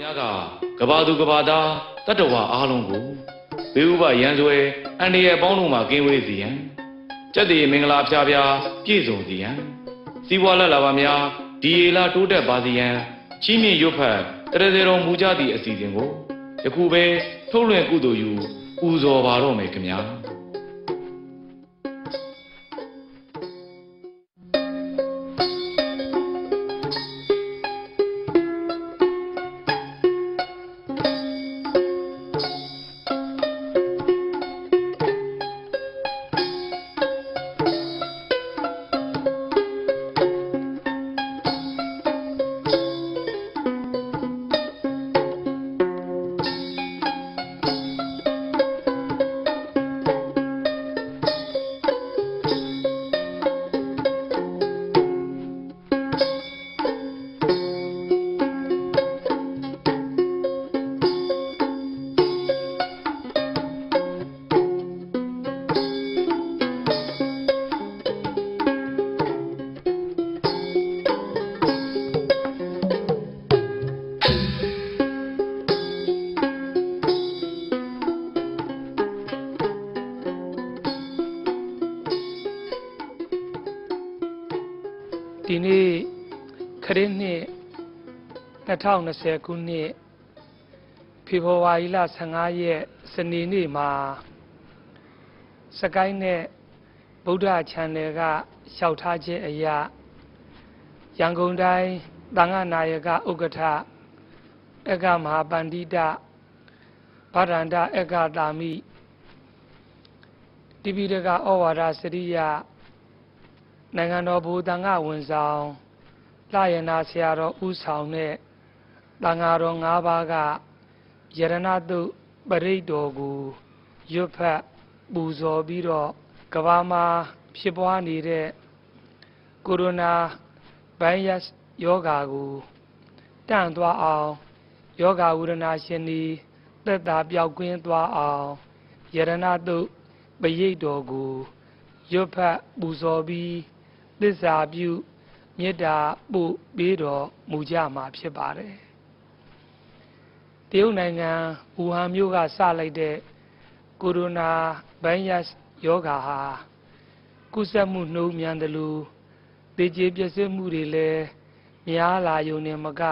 မြတ်ကကဘာသူကဘာသားတတ္တဝါအားလုံးကိုဘေးဥပရန်စွဲအန္တရာယ်ပေါင်းလုံးမှာကင်းဝေးစေရန်စက်တည်မင်္ဂလာဖျားဖျားပြည့်စုံစေရန်စီးပွားလက်လာပါများဒီအေလာတိုးတက်ပါစေရန်ချီးမြှင့်ရွတ်ဖတ်တရစေတော်မူကြသည့်အစီအစဉ်ကိုယခုပဲထုတ်လွှင့်ကုသိုလ်ယူပူဇော်ပါတော့မယ်ခင်ဗျာ 2020ခုနှစ်ဖေဖော်ဝါရီလ15ရက်စနေနေ့မှာစကိုင်းနဲ့ဗုဒ္ဓချန်နယ်ကလျှောက်ထားခြင်းအရာရန်ကုန်တိုင်းတန်ခါနာယကဥက္ကဋ္ဌအက္ခမဟာပန္တိတဗဒန္တအက္ခတာမိတိပိဋကဩဝါဒစရိယနိုင်ငံတော်ဘူတန်ခဝန်ဆောင်လာယနာဆရာတော်ဦးဆောင်တဲ့ တန်ဃာတော်၅ပါးကယရဏတုပရိတ်တော်ကိုရွတ်ဖတ်ပူဇော်ပြီးတော့ကဘာမှာဖြစ်ပွားနေတဲ့ကိုရိုနာဗိုင်းရပ်စ်ယောဂါကိုတန့်သွားအောင်ယောဂဝရဏရှင်ဒီသက်သာပြောက်ကင်းသွားအောင်ယရဏတုပရိတ်တော်ကိုရွတ်ဖတ်ပူဇော်ပြီးသစ္စာပြုမေတ္တာပို့ပေးတော်မူကြမှာဖြစ်ပါတယ် တရုတ်နိုင်ငံဝူဟန်မြို့ကစလိုက်တဲ့ကိုရိုနာဗိုင်းရပ်စ်ယောဂါဟာကုသမှုနှုံးမြန်တယ်လို့သေကျေပျက်စီးမှုတွေလည်းများလာယုံနေမက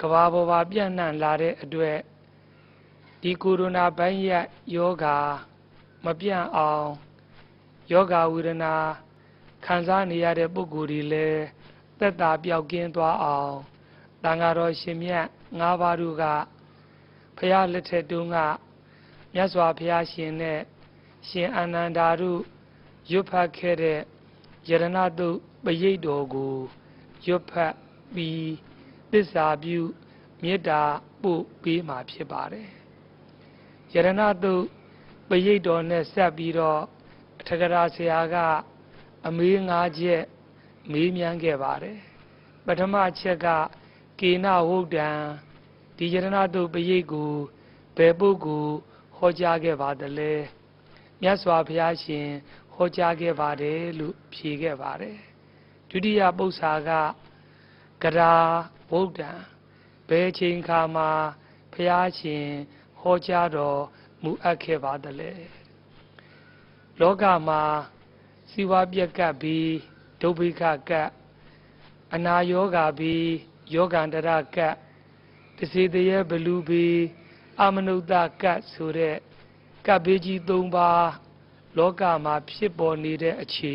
ကဘာပေါ်ပါပြန့်နှံ့လာတဲ့အတွက်ဒီကိုရိုနာဗိုင်းရပ်စ်ယောဂါမပြန့်အောင်ယောဂဝေဒနာခံစားနေရတဲ့ပုဂ္ဂိုလ်တွေလည်းသက်သာပြောက်ကင်းသွားအောင် တန်ဃာတော်ရှင်မြတ်၅ပါးတို့ကဖရာလက်ထက်တုန်းကမြတ်စွာဘုရားရှင်နဲ့ရှင်အာနန္ဒာတို့ရွတ်ဖတ်ခဲ့တဲ့ယရဏတုပရိတ်တော်ကိုရွတ်ဖတ်ပြီးသစ္စာပြုမေတ္တာပို့ပေးမှာဖြစ်ပါတယ်ယရဏတုပရိတ်တော်နဲ့ဆက်ပြီးတော့အထကရာဆရာကအမေးငါးချက်မေးမြန်းခဲ့ပါတယ်ပထမချက်က ကေနဝုဒ္ဒံဒီယရဏတုပရိတ်ကိုဘယ်ပုဂ္ဂိုလ်ဟောကြားခဲ့ပါသလဲမြတ်စွာဘုရားရှင်ဟောကြားခဲ့ပါတယ်လို့ဖြေခဲ့ပါတယ်ဒုတိယပု္ပ္ပာကကရာဝုဒ္ဒံဘယ်ချိန်ခါမှာဘုရားရှင်ဟောကြားတော်မူအပ်ခဲ့ပါသလဲလောကမှာစီဝါပြက်ကပ်ပြီးဒုဗ္ဗိခကပ်အနာယောဂါပြီး ယောဂန္တရကပ်တစေတရေဘလူပြီးအမနုဿကပ်ဆိုတဲ့ကပ်ဘေးကြီး၃ပါးလောကမှာဖြစ်ပေါ်နေတဲ့အခြေ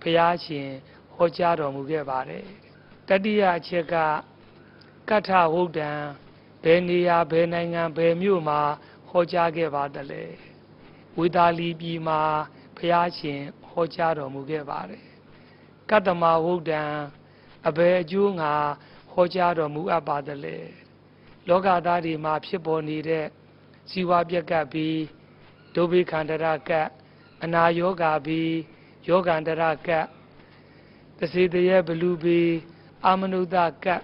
ဘုရားရှင်ဟောကြားတော်မူခဲ့ပါတယ်တတိယအချက်ကကထဝုဒ္ဒံဘယ်နေရာဘယ်နိုင်ငံဘယ်မြို့မှာဟောကြားခဲ့ပါသလဲဝေသာလီပြည်မှာဘုရားရှင်ဟောကြားတော်မူခဲ့ပါတယ်ကတ္တမဝုဒ္ဒံအဘယ်အကျိုးငါ ဟောကြားတော်မူအပ်ပါသလဲလောကသားတွေမှာဖြစ်ပေါ်နေတဲ့ဇီဝပြက်ကပ်ပြီးဒုဗိခန္တရကပ်အနာယောဂါပြီးယောဂန္တရကပ်တစေတရေဘလူပြီးအာမနုဒကပ်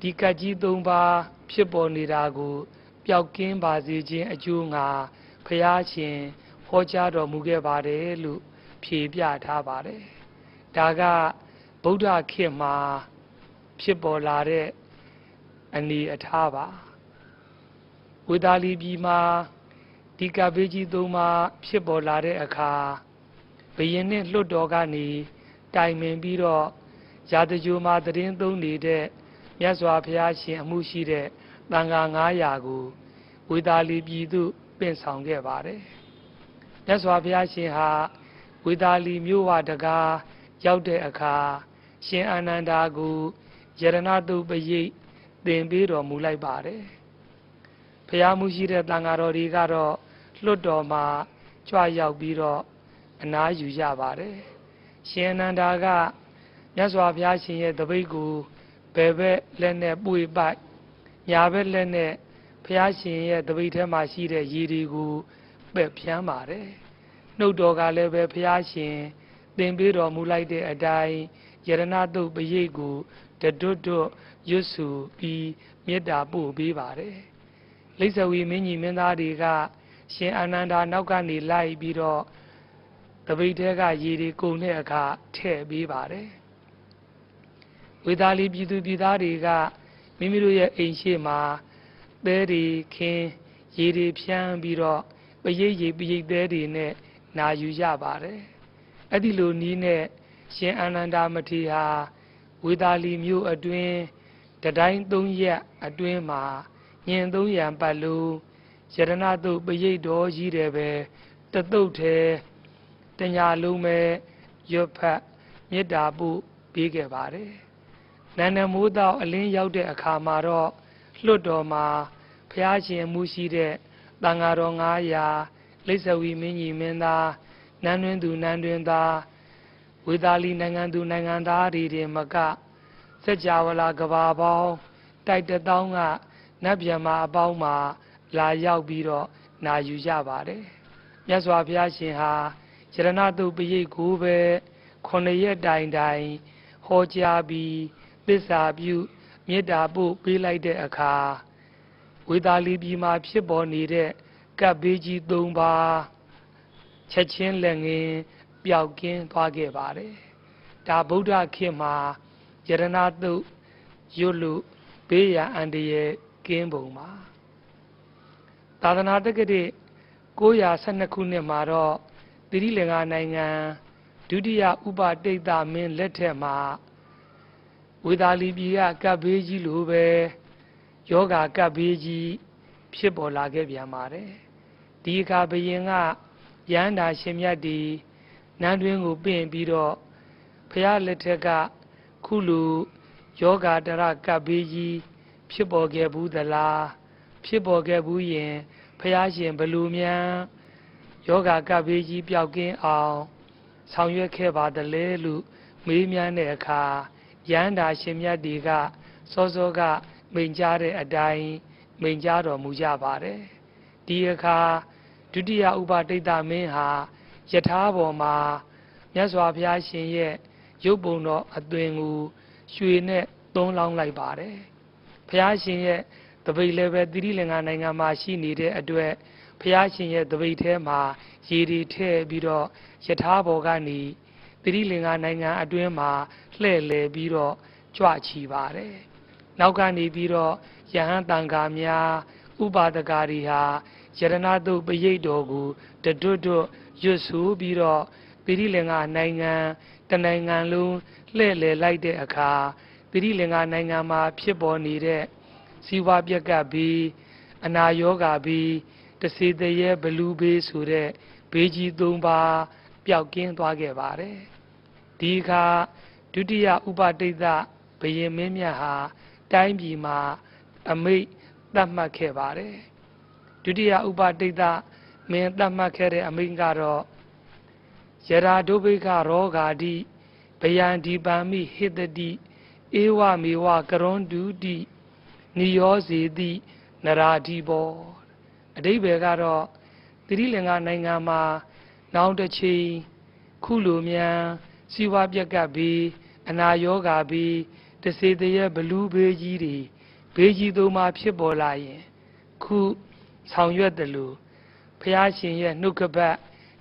ဒီကပ်ကြီး၃ပါးဖြစ်ပေါ်နေတာကိုပျောက်ကင်းပါစေခြင်းအကျိုးငါဖရာရှင်ဟောကြားတော်မူခဲ့ပါတယ်လို့ဖြေပြထားပါတယ်ဒါကဗုဒ္ဓခေတ်မှာ ဖြစ်ပေါ်လာတဲ့အနေအထားပါဝေသာလီပြည်မှာဒီကပ်ဘေးကြီးသုံးပါဖြစ်ပေါ်လာတဲ့အခါဘယင်နဲ့လွတ်တော်ကနေတိုင်ပင်ပြီးတော့ရာဇဂျိုမှာတရင်သုံးနေတဲ့မြတ်စွာဘုရားရှင်အမှုရှိတဲ့တန်ခါ900ကိုဝေသာလီပြည်သို့ပင့်ဆောင်ခဲ့ပါတယ်မြတ်စွာဘုရားရှင်ဟာဝေသာလီမြို့ဝတကားရောက်တဲ့အခါရှင်အာနန္ဒာကို ယရဏတုပရိတ်သင်ပေးတော်မူလိုက်ပါတယ်ဖျားမှုရှိတဲ့တန်ဃာတော်တွေကတော့လွတ်တော်မှာကြွရောက်ပြီးတော့အနားယူကြပါတယ်ရှင်အနန္ဒာကမြတ်စွာဘုရားရှင်ရဲ့တပိတ်ကိုဘယ်ဘက်လက်နဲ့ပွေပိုက်ညာဘက်လက်နဲ့ဘုရားရှင်ရဲ့တပိတ်ထဲမှာရှိတဲ့ရည်တွေကိုပက်ဖြန်းပါတယ်နှုတ်တော်ကလည်းပဲဘုရားရှင်သင်ပေးတော်မူလိုက်တဲ့အတိုင်းယရဏတုတ်ပရိတ်ကို တတွတ်တွတ်ရွတ်စုပြီးမေတ္တာပို့ပေးပါတယ်လိစ္ဆဝီမင်းကြီးမင်းသားတွေကရှင်အာနန္ဒာနောက်ကနေလိုက်ပြီးတော့တပိတ်ထဲကရေတွေကုန်တဲ့အခါထည့်ပေးပါတယ်ဝေသာလီပြည်သူပြည်သားတွေကမိမိတို့ရဲ့အိမ်ရှိမှာသဲတွေခင်းရေတွေဖြန်းပြီးတော့ပရိတ်ရေပရိတ်သဲတွေနဲ့နာယူကြပါတယ်အဲ့ဒီလိုနီးနဲ့ရှင်အာနန္ဒာမထေရဟာ ဝေသာလီမြို့အတွင်းတတိုင်းသုံးရက်အတွင်းမှာညင်သုံးရံပတ်လုံးယရဏတုတ်ပရိတ်တော်ကြီးတယ်ပဲတတုတ်သေးတညာလုံးပဲရွတ်ဖတ်မေတ္တာပို့ပေးခဲ့ပါတယ်နန္ဒမိုးတော့အလင်းရောက်တဲ့အခါမှာတော့လွတ်တော်မှာဖျားရှင်မှုရှိတဲ့တန်ဃာတော်900လိစ္ဆဝီမင်းကြီးမင်းသားနန်းတွင်သူနန်းတွင်သား ဝေသာလီနိုင်ငံသူနိုင်ငံသားတွေတင်မကစัจ java လာကဘာပေါင်းတိုက်တထောင်းကနတ်ဗျမအပေါင်းမှာလာရောက်ပြီးတော့နာယူကြပါတယ်မြတ်စွာဘုရားရှင်ဟာယရဏတုတ်ပရိတ်ကိုပဲခုနှစ်ရက်တိုင်တိုင်ဟောကြားပြီးသစ္စာပြုမေတ္တာပို့ပေးလိုက်တဲ့အခါဝေသာလီပြည်မှာဖြစ်ပေါ်နေတဲ့ကပ်ဘေးကြီး၃ပါးချက်ချင်းလက်ငင်း ပျောက်ကင်းသွားခဲ့ပါတယ်ဒါဗုဒ္ဓခေတ်မှာယရဏတုတ်ရွတ်လို့ဘေးရန်အန္တရာယ်ကင်းပုံပါသာသနာတက္ကတိ912ခုနှစ်မှာတော့သီရိလင်္ကာနိုင်ငံဒုတိယဥပတိတ်သမင်းလက်ထက်မှာဝေသာလီပြည်ကကပ်ဘေးကြီးလိုပဲယောဂါကပ်ဘေးကြီးဖြစ်ပေါ်လာခဲ့ပြန်ပါတယ်ဒီအခါဘယင်ကရဟန္တာရှင်မြတ်ဒီ နန်းတွင်းကိုပင့်ပြီးတော့ဖះလက်ထက်ကခုလူယောဂါတရကပ်ဘေးကြီးဖြစ်ပေါ်ခဲ့ဘူးသလားဖြစ်ပေါ်ခဲ့ဘူးရင်ဖះရှင်ဘလူမြန်ယောဂါကပ်ဘေးကြီးပျောက်ကင်းအောင်ဆောင်ရွက်ခဲ့ပါတလဲလို့မေးမြန်းတဲ့အခါရဟန္တာရှင်မြတ်တွေကစောစောကမိန်ကြားတဲ့အတိုင်းမိန်ကြားတော်မူကြပါတယ်ဒီအခါဒုတိယဥပတိတ်တမင်းဟာ ယထာပေါ်မှာမြတ်စွာဘုရားရှင်ရဲ့ရုပ်ပုံတော်အသွင်ကိုရွှေနဲ့သုံးလောင်းလိုက်ပါတယ်ဘုရားရှင်ရဲ့တပိတ်လည်းပဲတိရိလင်္ကာနိုင်ငံမှာရှိနေတဲ့အတွက်ဘုရားရှင်ရဲ့တပိတ်ထဲမှာရေတွေထည့်ပြီးတော့ယထာဘောကနေတိရိလင်္ကာနိုင်ငံအတွင်းမှာလှည့်လည်ပြီးတော့ကြွချီပါတယ်နောက်ကနေပြီးတော့ယဟန်တန်ခါများ ဥပါဒကာတွေဟာယရဏတုပရိတ်တော်ကိုတတွတ်တွတ် ရွတ်ဆိုပြီးတော့တိရိလင်္ကာနိုင်ငံတနိုင်ငံလုံးလှည့်လည်လိုက်တဲ့အခါတိရိလင်္ကာနိုင်ငံမှာဖြစ်ပေါ်နေတဲ့ဇီဝပြက်ကပ်ပြီးအနာယောဂါပြီးတစေတရေဘလူးဘေးဆိုတဲ့ဘေးကြီး၃ပါးပျောက်ကင်းသွားခဲ့ပါတယ်ဒီအခါဒုတိယဥပတိတ်သဘယင်မင်းမြတ်ဟာတိုင်းပြည်မှာအမိတ်သတ်မှတ်ခဲ့ပါတယ်ဒုတိယဥပတိတ်သ မင်းသတ်မှတ်ခဲ့တဲ့အမိန့်ကတော့ယရာဒုဗိကရောဂာတိဗယံဒီပံမိဟိတတိဧဝမေဝကရွန်တုတိနိယောစေတိနရာဓိဘောအတိဘယ်ကတော့သတိလင်္ကာနိုင်ငံမှာနောင်တစ်ချိန်ခုလိုမြန်စီဝါပြက်ကပ်ပြီးအနာယောဂါပြီးတစေတရဲ့ဘလူးဘေးကြီးတွေဘေးကြီးသုံးပါဖြစ်ပေါ်လာရင်ခုဆောင်ရွက်တယ်လို့ ဖះရှင်ရဲ့နှုတ်ကပတ်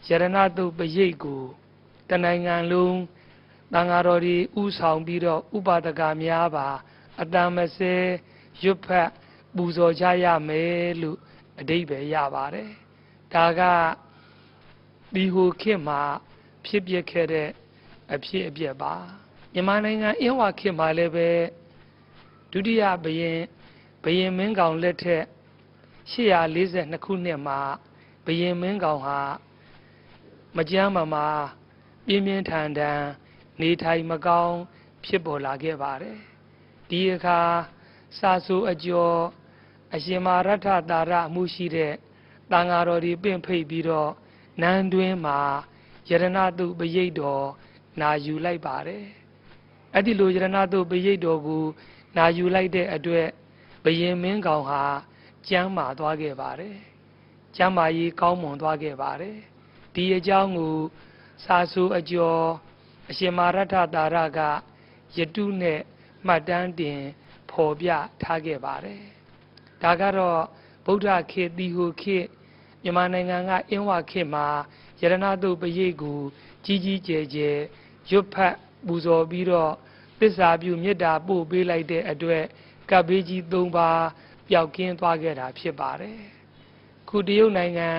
ယရဏတုတ်ပရိတ်ကိုတနိုင်ငံလုံးတန်ဃာတော်တွေဥဆောင်ပြီးတော့ဥပါဒကများပါ အတန်မစဲရွတ်ဖတ်ပူဇော်ကြရမယ်လို့အဓိပ္ပာယ်ရပါတယ်ဒါကဒီဟိုခေတ်မှာဖြစ်ပျက်ခဲ့တဲ့အဖြစ်အပျက်ပါမြန်မာနိုင်ငံအင်းဝခေတ်မှာလည်းပဲဒုတိယဘရင်ဘရင်မင်းကောင်လက်ထက်842ခုနှစ်မှာ ဘရင်မင်းကောင်ဟာမကြမ်းမမာပြင်းပြင်းထန်ထန်နေထိုင်မကောင်း ဖြစ်ပေါ်လာခဲ့ပါတယ်ဒီအခါစာဆူအကျော်အရှင်မာရထတာရအမှုရှိတဲ့တန်ဃာတော်ဒီပင့်ဖိတ်ပြီးတော့နန်းတွင်းမှာယရဏတုပရိတ်တော်နာယူလိုက်ပါတယ်အဲ့ဒီလိုယရဏတုပရိတ်တော်ကိုနာယူလိုက်တဲ့အတွက်ဘယင်မင်းကောင်ဟာကျမ်းမာသွားခဲ့ပါတယ် ကျမ်းမာရေးကောင်းမွန်သွားခဲ့ပါတယ်ဒီအကြောင်းကိုစာဆူအကျော်အရှင်မာရထတာရကယတုနဲ့မှတ်တမ်းတင်ဖော်ပြထားခဲ့ပါတယ်ဒါကတော့ဗုဒ္ဓခေတ်တီဟိုခေတ်မြန်မာနိုင်ငံကအင်းဝခေတ်မှာယရဏတုပရိတ်ကိုကြီးကြီးကျယ်ကျယ်ရွတ်ဖတ်ပူဇော်ပြီးတော့သစ္စာပြုမေတ္တာပို့ပေးလိုက်တဲ့အတွက်ကပ်ဘေးကြီး၃ပါးပျောက်ကင်းသွားခဲ့တာဖြစ်ပါတယ် ခုတရုတ်နိုင်ငံ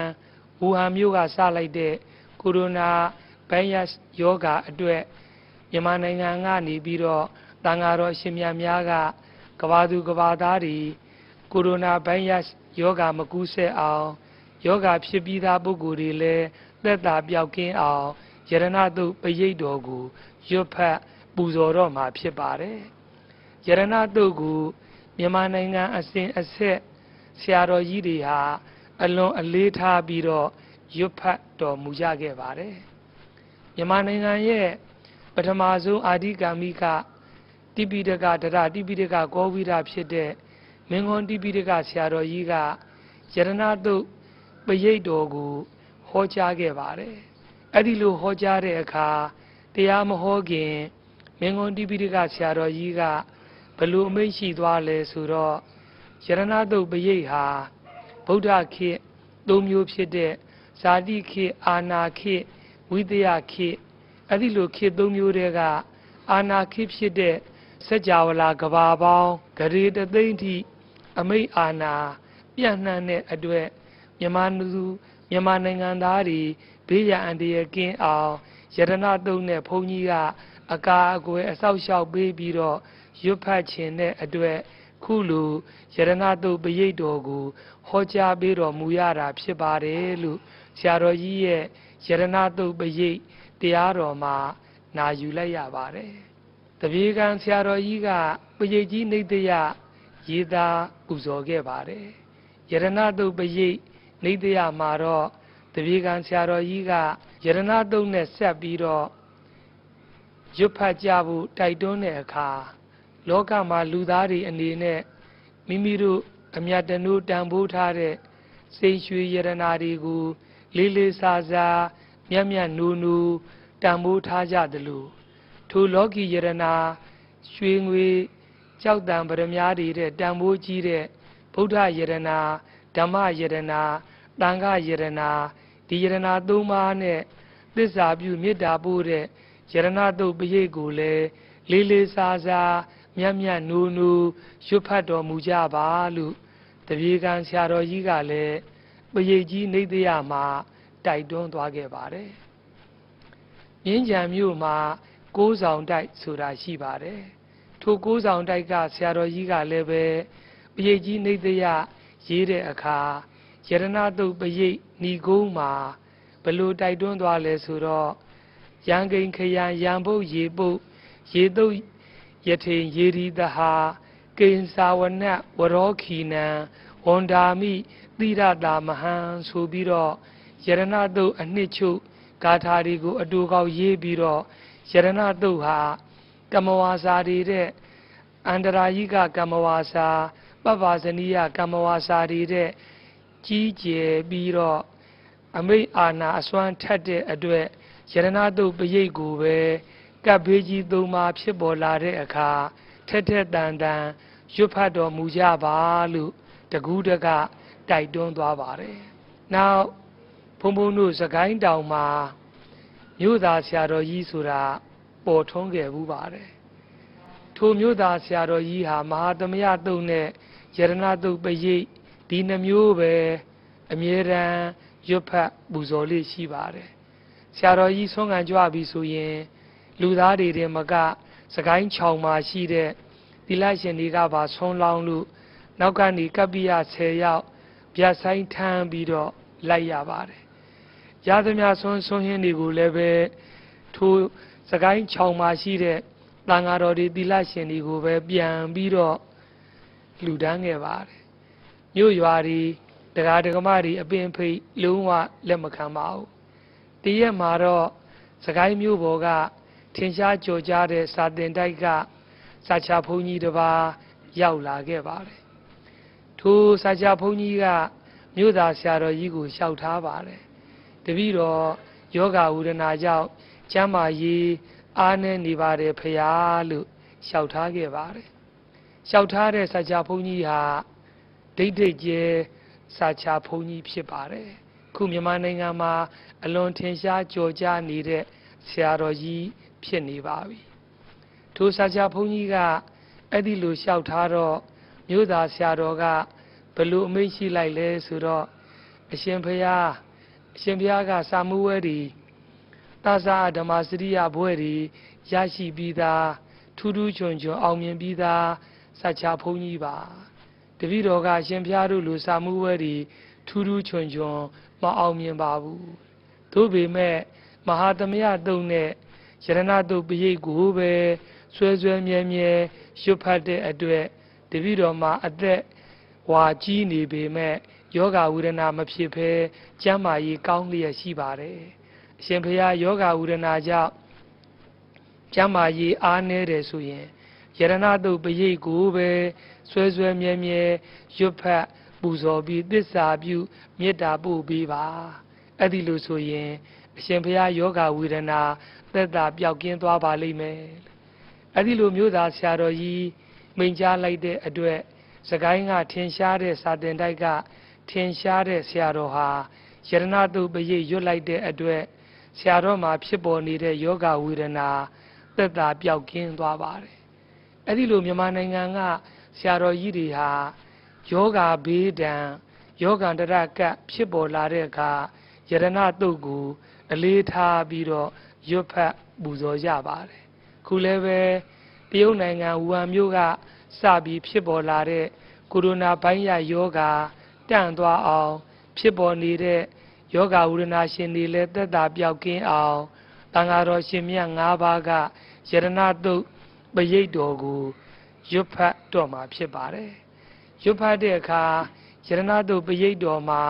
ဝူဟန်မြို့ကစလိုက်တဲ့ကိုရိုနာဗိုင်းရပ်စ်ယောဂါအတွက်မြန်မာနိုင်ငံကနေပြီးတော့တန်ဃာတော်ရှင်မြတ်များကကဘာသူကဘာသားတွေကိုရိုနာဗိုင်းရပ်စ်ယောဂါမကူးစက်အောင်ယောဂါဖြစ်ပြီးသားပုဂ္ဂိုလ်တွေလည်းသက်သာပြောက်ကင်းအောင်ယရဏတုပရိတ်တော်ကိုရွတ်ဖတ်ပူဇော်တော့မှာဖြစ်ပါတယ်ယရဏတုကိုမြန်မာနိုင်ငံအစဉ်အဆက်ဆရာတော်ကြီးတွေဟာ အလွန်အလေးထားပြီးတော့ရွတ်ဖတ်တော်မူကြခဲ့ပါတယ်မြန်မာနိုင်ငံရဲ့ပထမဆုံးအာဒီကာမိကတိပိဋကဒရတိပိဋကကောဝိဒဖြစ်တဲ့မင်းကွန်တိပိဋကဆရာတော်ကြီးကယရဏတုပရိတ်တော်ကိုဟောကြားခဲ့ပါတယ်အဲ့ဒီလိုဟောကြားတဲ့အခါတရားမဟောခင်မင်းကွန်တိပိဋကဆရာတော်ကြီးကဘလို့အမိန့်ရှိသွားလဲဆိုတော့ယရဏတုပရိတ်ဟာ ဗုဒ္ဓခေတ်သုံးမျိုးဖြစ်တဲ့ဇာတိခေတ်အာနာခေတ်ဝိတယခေတ်အဲ့ဒီလိုခေတ်သုံးမျိုးတည်းကအာနာခေတ်ဖြစ်တဲ့စัจ java လာကဘာပေါင်းဂရေတသိမ့်ထိအမိတ်အာနာပြန့်နှံ့တဲ့အတွက်မြန်မာလူမြန်မာနိုင်ငံသားတွေဘေးရန်အန္တရာယ်ကင်းအောင်ယရဏတုံနဲ့ဘုန်းကြီးကအကာအကွယ်အဆောက်အအုံပေးပြီးတော့ရွတ်ဖတ်ခြင်းတဲ့အတွက် ခုလိုယရဏတုပရိတ်တော်ကိုဟောကြားပေးတော်မူရတာဖြစ်ပါတယ်လို့ဆရာတော်ကြီးရဲ့ယရဏတုပရိတ်တရားတော်မှာနာယူလိုက်ရပါတယ်တပြေကံဆရာတော်ကြီးကပရိတ်ကြီးနေတရရေးသားပူဇော်ခဲ့ပါတယ်ယရဏတုပရိတ်နေတရမှာတော့တပြေကံဆရာတော်ကြီးကယရဏတုနဲ့ဆက်ပြီးတော့ရွတ်ဖတ်ကြဖို့တိုက်တွန်းတဲ့အခါ လောကမှာလူသားတွေအနေနဲ့မိမိတို့အမြတ်တနုတန်ဖိုးထားတဲ့စိတ်ရွှေယရနာတွေကို လေးလေးစားစားမြတ်မြတ်နူနူတန်ဖိုးထားကြသလိုထိုလောကီယရနာရွှေငွေကြောက်တံပရမ ्या တွေတဲ့တန်ဖိုးကြီးတဲ့ဗုဒ္ဓယရနာဓမ္မယရနာတန်ခယရနာဒီယရနာသုံးပါးနဲ့သစ္စာပြုမေတ္တာပို့တဲ့ယရနာတုတ်ပရိတ်ကိုလည်းလေးလေးစားစား မြတ်မြတ်နူနူရွတ်ဖတ်တော်မူကြပါလို့တပြေကံဆရာတော်ကြီးကလည်းပရိတ်ကြီးနေတရမှာတိုက်တွန်းသွားခဲ့ပါတယ်။မြင်းကြံမြို့မှာကိုးဆောင်တိုက်ဆိုတာရှိပါတယ်။ထိုကိုးဆောင်တိုက်ကဆရာတော်ကြီးကလည်းပဲပရိတ်ကြီးနေတရရေးတဲ့အခါယရဏတုတ်ပရိတ်ဏီကုန်းမှာဘလို့တိုက်တွန်းသွားလဲဆိုတော့ရန်ကိန်ခရံရန်ပုတ်ရေပုတ်ရေတုတ် ယထိန်ယေရီတဟာကိဉ္စာဝနဝရောခီနံဝန္ဒာမိသီရတာမဟံဆိုပြီးတော့ယရဏတုတ်အနှစ်ချုပ်ဂါထာတွေကိုအတူကောက်ရေးပြီးတော့ယရဏတုတ်ဟာကမ္မဝါစာတွေတဲ့အန္တရာယိကကမ္မဝါစာပပ္ပါဇနိယကမ္မဝါစာတွေတဲ့ကြီးကျယ်ပြီးတော့အမိတ်အာနာအစွမ်းထက်တဲ့အတွက်ယရဏတုတ်ပရိတ်ကိုပဲ ကပ်ဘေးကြီးသုံးပါဖြစ်ပေါ်လာတဲ့အခါထက်ထက်တန်တန်ရွတ်ဖတ်တော်မူကြပါလို့တကူးတကတိုက်တွန်းသွားပါတယ်။နောက်ဘုံဘုံတို့စကိုင်းတောင်မှာမြို့သားဆရာတော်ကြီးဆိုတာပေါ်ထွန်းခဲ့ဘူးပါတယ်။ထိုမြို့သားဆရာတော်ကြီးဟာမဟာသမယတုံနဲ့ယရဏတုတ်ပရိတ်ဒီနှမျိုးပဲအမြဲတမ်းရွတ်ဖတ်ပူဇော်လေးရှိပါတယ်ဆရာတော်ကြီးဆွမ်းခံကြွပြီဆိုရင် လူသားတွေတည်းမက စကိုင်းချောင်မှာရှိတဲ့သီလရှင်တွေကပါဆွမ်းလောင်းလို့နောက်ကနေကပ္ပိယ10ယောက်ဗျာဆိုင်ထမ်းပြီးတော့လိုက်ရပါတယ်ရသမျှဆွမ်းဆွမ်းဟင်းတွေကိုလည်းပဲထိုးစကိုင်းချောင်မှာရှိတဲ့တန်ဃာတော်တွေသီလရှင်တွေကိုပဲပြန်ပြီးတော့လှူဒန်းခဲ့ပါတယ်မြို့ရွာတွေတရားဒဂမတွေအပင်ဖိတ်လုံးဝလက်မခံပါဘူးတည့်ရက်မှာတော့စကိုင်းမြို့ပေါ်က ထင်ရှားကြော်ကြားတဲ့စာတင်တိုက်ကစာချဘုန်းကြီးတစ်ပါးရောက်လာခဲ့ပါတယ်ထိုစာချဘုန်းကြီးကမြို့သားဆရာတော်ကြီးကိုလျှောက်ထားပါတယ်တပည့်တော်ယောဂဝုဒနာကြောင့်ကျမ်းမာရေးအားနည်းနေပါတယ်ဖရာလို့လျှောက်ထားခဲ့ပါတယ်လျှောက်ထားတဲ့စာချဘုန်းကြီးဟာဒိတ်ဒိတ်ကျဲစာချဘုန်းကြီးဖြစ်ပါတယ်ခုမြန်မာနိုင်ငံမှာအလွန်ထင်ရှားကြော်ကြားနေတဲ့ဆရာတော်ကြီး ဖြစ်နေပါပြီထိုစာချဘုန်းကြီးကအဲ့ဒီလိုလျှောက်ထားတော့မြို့သားဆရာတော်ကဘလို့အမိန့်ရှိလိုက်လဲဆိုတော့အရှင်ဖရာအရှင်ဘုရားကစာမှုဝဲဒီသာသာဓမ္မစရိယဘွဲဒီရရှိပြီးသားထူးထူးချွန်ချွန်အောင်မြင်ပြီးသားစာချဘုန်းကြီးပါတပည့်တော်ကအရှင်ဘုရားတို့လိုစာမှုဝဲဒီထူးထူးချွန်ချွန်မအောင်မြင်ပါဘူးသို့ပေမဲ့မဟာသမယတုံနဲ့ ယရဏတုပရိတ်ကိုပဲဆွဲဆွဲမြဲမြဲရွတ်ဖတ်တဲ့အတွက်တပည့်တော်မှာအသက်ဝါကြီးနေပေမဲ့ယောဂဝေဒနာမဖြစ်ဘဲကျမ်းမာရေးကောင်းလျက်ရှိပါတယ်အရှင်ဘုရားယောဂဝေဒနာကြောင့်ကျမ်းမာရေးအားနည်းတယ်ဆိုရင်ယရဏတုပရိတ်ကိုပဲဆွဲဆွဲမြဲမြဲရွတ်ဖတ်ပူဇော်ပြီးသစ္စာပြုမေတ္တာပို့ပေးပါအဲ့ဒီလိုဆိုရင်အရှင်ဘုရားယောဂဝေဒနာ သက်သာပျောက်ကင်းသွားပါလိမ့်မယ်အဲ့ဒီလိုမျိုးသားဆရာတော်ကြီးမိန်ကြားလိုက်တဲ့အတွက်စကိုင်းကထင်ရှားတဲ့စာတင်တိုက်ကထင်ရှားတဲ့ဆရာတော်ဟာယရဏတုပရိတ်ရွတ်လိုက်တဲ့အတွက်ဆရာတော်မှာဖြစ်ပေါ်နေတဲ့ယောဂဝေဒနာသက်သာပျောက်ကင်းသွားပါတယ်အဲ့ဒီလိုမြန်မာနိုင်ငံကဆရာတော်ကြီးတွေဟာယောဂဘေးဒဏ်ယောဂန္တရကပ်ဖြစ်ပေါ်လာတဲ့အခါယရဏတုတ်ကိုအလေးထားပြီးတော့ ရွတ်ဖတ်ပူဇော်ကြပါတယ်ခုလည်းပဲတရုတ်နိုင်ငံဝူဟန်မြို့ကစပြီးဖြစ်ပေါ်လာတဲ့ကိုရိုနာဗိုင်းရပ်ယောဂါတန့်သွားအောင် ဖြစ်ပေါ်နေတဲ့ယောဂဝုဒနာရှင်တွေလည်းသက်သာပြောက်ကင်းအောင်တန်ဃာတော်ရှင်မြတ်၅ပါးကယရဏတုတ်ပရိတ်တော်ကိုရွတ်ဖတ်တော်မှာဖြစ်ပါတယ်ရွတ်ဖတ်တဲ့အခါယရဏတုတ်ပရိတ်တော်မှာ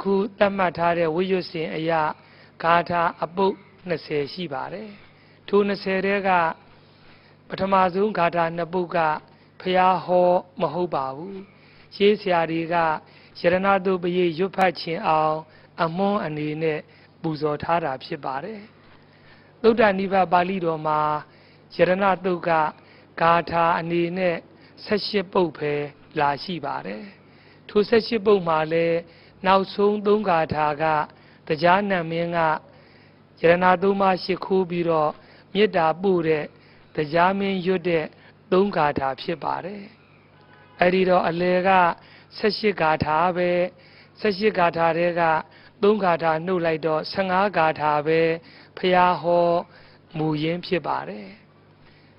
ခုသတ်မှတ်ထားတဲ့ဝိရွတ်စဉ်အရာဂါထာအပုတ် 20ရှိပါတယ်ထို20တဲကပထမဆုံးဂါထာနှစ်ပုတ်ကဖျားဟောမဟုတ်ပါဘူးရှေးဆရာတွေကယရဏတုပရိရွတ်ဖတ်ခြင်းအောင် အမွန်းအနေနဲ့ပူဇော်ထားတာဖြစ်ပါတယ်သုဒ္ဓနိဗ္ဗာန်ပါဠိတော်မှာယရဏတုတ်ကဂါထာအနေနဲ့78ပုတ်ပဲလာရှိပါတယ်ထို78ပုတ်မှာလည်းနောက်ဆုံးသုံးဂါထာကတရားနံမင်းက ယရဏသုံးပါးရှိခိုးပြီးတော့မေတ္တာပို့တဲ့တရားမင်းရွတ်တဲ့သုံးဂါထာဖြစ်ပါတယ်အဲ့ဒီတော့အလယ်က78ဂါထာပဲ78ဂါထာတွေက3ဂါထာနှုတ်လိုက်တော့15ဂါထာပဲဖျားဟောမူရင်းဖြစ်ပါတယ်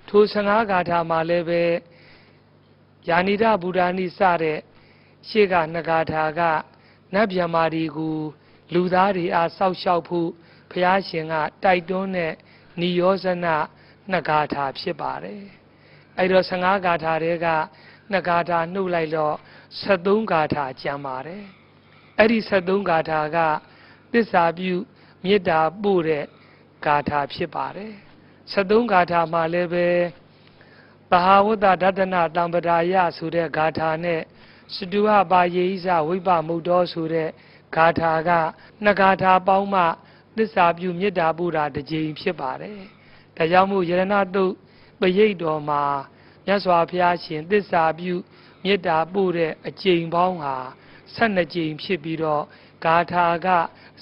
ထို15ဂါထာမှာလည်းပဲယာနိဒဗုဒ္ဓနိစတဲ့ရှေ့ကနှစ်ဂါထာကနတ်ဗျမာဒီကိုလူသားတွေအားစောက်ရှောက်ဖို့ ဘုရားရှင်ကတိုက်တွန်းတဲ့နိယောဇနနှစ်ဂါထာဖြစ်ပါတယ်အဲ့တော့15ဂါထာတွေကနှစ်ဂါထာနှုတ်လိုက်တော့73ဂါထာကျန်ပါတယ်အဲ့ဒီ73ဂါထာကသစ္စာပြုမေတ္တာပို့တဲ့ဂါထာဖြစ်ပါတယ်73ဂါထာမှာလည်းပဲသဟာဝတ္တဒတနာတံပဒါယဆိုတဲ့ဂါထာနဲ့စတုဟပါယေဣဇဝိပမုတ်တော်ဆိုတဲ့ဂါထာကနှစ်ဂါထာပေါင်းမှ သစ္စာပြုမေတ္တာပို့တာတစ်ကြိမ်ဖြစ်ပါတယ်ဒါကြောင့်မို့ယရဏတုတ်ပရိတ်တော်မှာမြတ်စွာဘုရားရှင်သစ္စာပြုမေတ္တာပို့တဲ့အကြိမ်ပေါင်းဟာ12ကြိမ်ဖြစ်ပြီးတော့ဂါထာက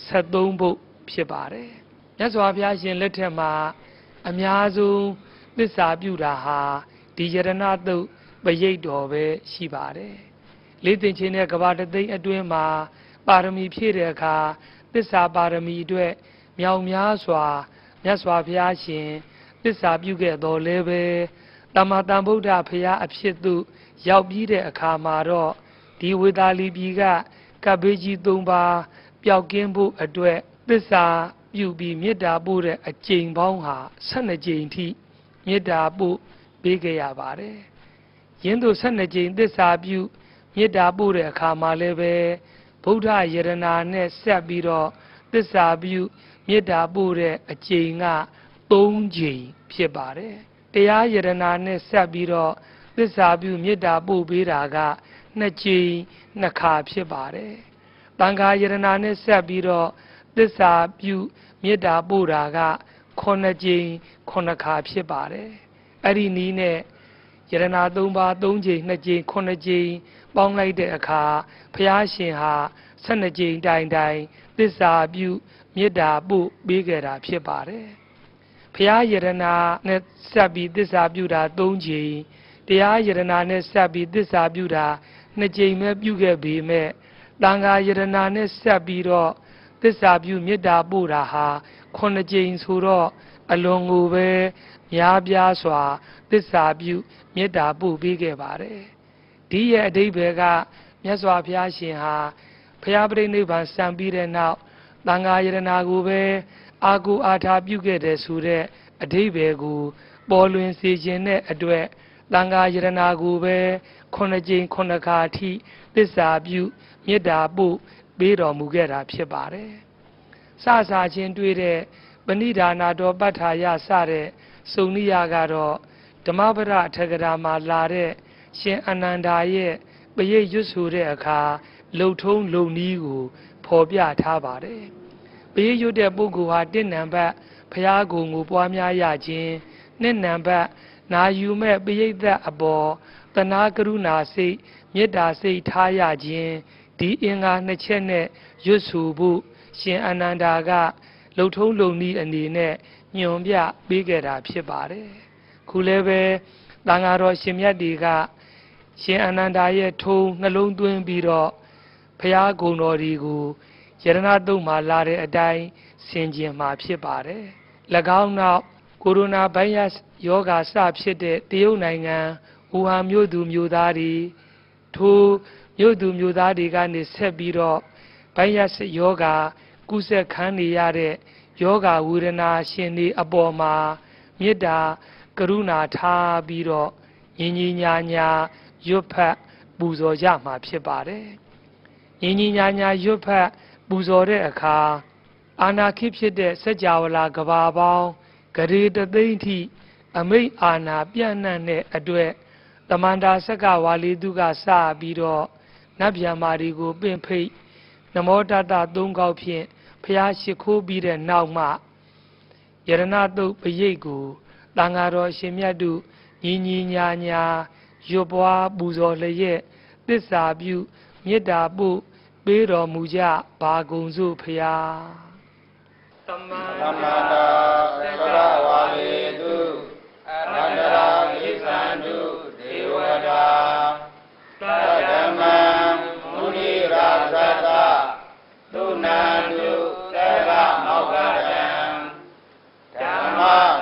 73ဘုတ်ဖြစ်ပါတယ်မြတ်စွာဘုရားရှင်လက်ထက်မှာအများဆုံးသစ္စာပြုတာဟာဒီယရဏတုတ်ပပရိတ်တော်ပဲရှိပါတယ်လေးတင်ချင်းတဲ့ကဘာတသိန်းအတွင်းမှာပါရမီဖြည့်တဲ့အခါ သစ္စာပါရမီအတွက်မြောင်များစွာမြတ်စွာဘုရားရှင်သစ္စာပြုခဲ့တော်လဲပဲတမတန်ဗုဒ္ဓဘုရားအဖြစ်သို့ရောက်ပြီးတဲ့အခါမှာတော့ဒီဝေသာလီပြည်ကကပ်ဘေးကြီး၃ပါးပျောက်ကင်းဖို့အတွက်သစ္စာပြုပြီးမေတ္တာပို့တဲ့အကျင့်ပေါင်းဟာ12ကြိမ်ထိမေတ္တာပို့ပေးခဲ့ရပါတယ်။ယင်းတို့12ကြိမ်သစ္စာပြုမေတ္တာပို့တဲ့အခါမှာလည်းပဲ ဗုဒ္ဓယရနာနဲ့ဆက်ပြီးတော့သစ္စာပြုမေတ္တာပို့တဲ့အကျင့်က3ကြိမ်ဖြစ်ပါတယ်။တရားယရနာနဲ့ဆက်ပြီးတော့သစ္စာပြုမေတ္တာပို့ပေးတာက2ကြိမ်2ခါဖြစ်ပါတယ်။တန်ခါယရနာနဲ့ဆက်ပြီးတော့သစ္စာပြုမေတ္တာပို့တာက9ကြိမ်9ခါဖြစ်ပါတယ်အဲ့ဒီနီးနဲ့ယရနာ3ပါး3ကြိမ်2ကြိမ်9ကြိမ် ပေါင်းလိုက်တဲ့အခါဘုရားရှင်ဟာ12ကြိမ်တိုင်တိုင်သစ္စာပြုမေတ္တာပို့ပေးခဲ့တာဖြစ်ပါတယ်ဘုရားယရနာနဲ့ဆက်ပြီးသစ္စာပြုတာ3ကြိမ်တရားယရနာနဲ့ဆက်ပြီးသစ္စာပြုတာ2ကြိမ်ပဲပြုခဲ့ပေမဲ့တန်ခါယရနာနဲ့ဆက်ပြီးတော့သစ္စာပြုမေတ္တာပို့တာဟာခုနှစ်ကြိမ်ဆိုတော့အလွန်ကိုပဲများပြားစွာ သစ္စာပြုမေတ္တာပို့ပေးခဲ့ပါတယ် ဒီရဲ့အဓိပ္ပာယ်ကမြတ်စွာဘုရားရှင်ဟာဘုရားပြိဋိဘံစံပြီးတဲ့နောက်တန်ဃာယရနာကိုပဲအာကုအာထာပြုခဲ့တယ်ဆိုတဲ့အဓိပ္ပာယ်ကို ပေါ်လွင်စေခြင်းတဲ့အတွက်တန်ဃာယရနာကိုပဲခုနှစ်ကြိမ်ခုနှစ်ခါအထိသစ္စာပြုမေတ္တာပို့ပေးတော်မူခဲ့တာဖြစ်ပါတယ်။စစချင်းတွေ့တဲ့ပဏိဒါနာတော်ပဋ္ဌာယစတဲ့စုံနိယကတော့ဓမ္မပဒအထက်ကရာမှာလာတဲ့ ရှင်အနန္ဒာရဲ့ပရိတ်ရွတ်ဆိုတဲ့အခါလှုပ်ထုံးလုံနီးကိုဖော်ပြထားပါတယ်။ပရိတ်ရွတ်တဲ့ပုဂ္ဂိုလ်ဟာတင့်နံပါတ်ဖျားကုံကိုပွားများရခြင်းနှစ်နံပါတ်နာယူမဲ့ပရိတ်သက်အပေါ်တနာကရုဏာစိတ်မေတ္တာစိတ်ထားရခြင်းဒီအင်္ဂါနှစ်ချက်နဲ့ရွတ်ဆိုဖို့ရှင်အနန္ဒာကလှုပ်ထုံးလုံနည်းအနေနဲ့ညွန်ပြပေးခဲ့တာဖြစ်ပါတယ်ခုလည်းပဲတန်ဃာတော်ရှင်မြတ်တွေက ရှင်အနန္ဒာရဲ့ထုံးနှလုံးသွင်းပြီးတော့ဖရာဂုံတော်ဒီကိုယရဏတုံမှာလာတဲ့အတိုင်းဆင်ကျင်မှာဖြစ်ပါတယ်၎င်းနောက်ကိုရိုနာဗိုင်းရပ်စ်ယောဂါစဖြစ်တဲ့တရုတ်နိုင်ငံဝူဟန်မြို့သူမြို့သားတွေထိုမြို့သူမြို့သားတွေကနေဆက်ပြီးတော့ဗိုင်းရပ်စ်ယောဂါကုဆက်ခံနေရတဲ့ယောဂဝေဒနာရှင်တွေအပေါ်မှာမေတ္တာကရုဏာထားပြီးတော့ညီညီညာညာ ရွတ်ဖတ်ပူဇော်ကြမှာဖြစ်ပါတယ်။ညီညီညာညာရွတ်ဖတ်ပူဇော်တဲ့အခါအာနာခိဖြစ်တဲ့စัจ java လာကဘာပေါင်းဂရေတသိမ့်ထိအမိတ်အာနာပြန့်နှံ့တဲ့အတွက်တမန္တာဆက်ကဝါလီသူကစပြီးတော့နတ်ဗျာမာဒီကို ပင့်ဖိတ်နမောတတသုံးကောက်ဖြင့်ဖျားရှိခိုးပြီးတဲ့နောက်မှယရဏတုတ်ပရိတ်ကိုတန်ဃာတော်ရှင်မြတ်တို့ညီညီညာညာ ရွတ်ပွားပူဇော်လျက်သစ္စာပြုမေတ္တာပို့ပေးတော်မူကြပါကုန်စို့ဖျားသမ္မာသမ္မာတာသစ္စာဝါလေတုအနန္တရာကိသန္တုဒေဝတာသသတ္တမံမုနိရာဇတသုဏန္တုသေရမောက္ခယံဓမ္မ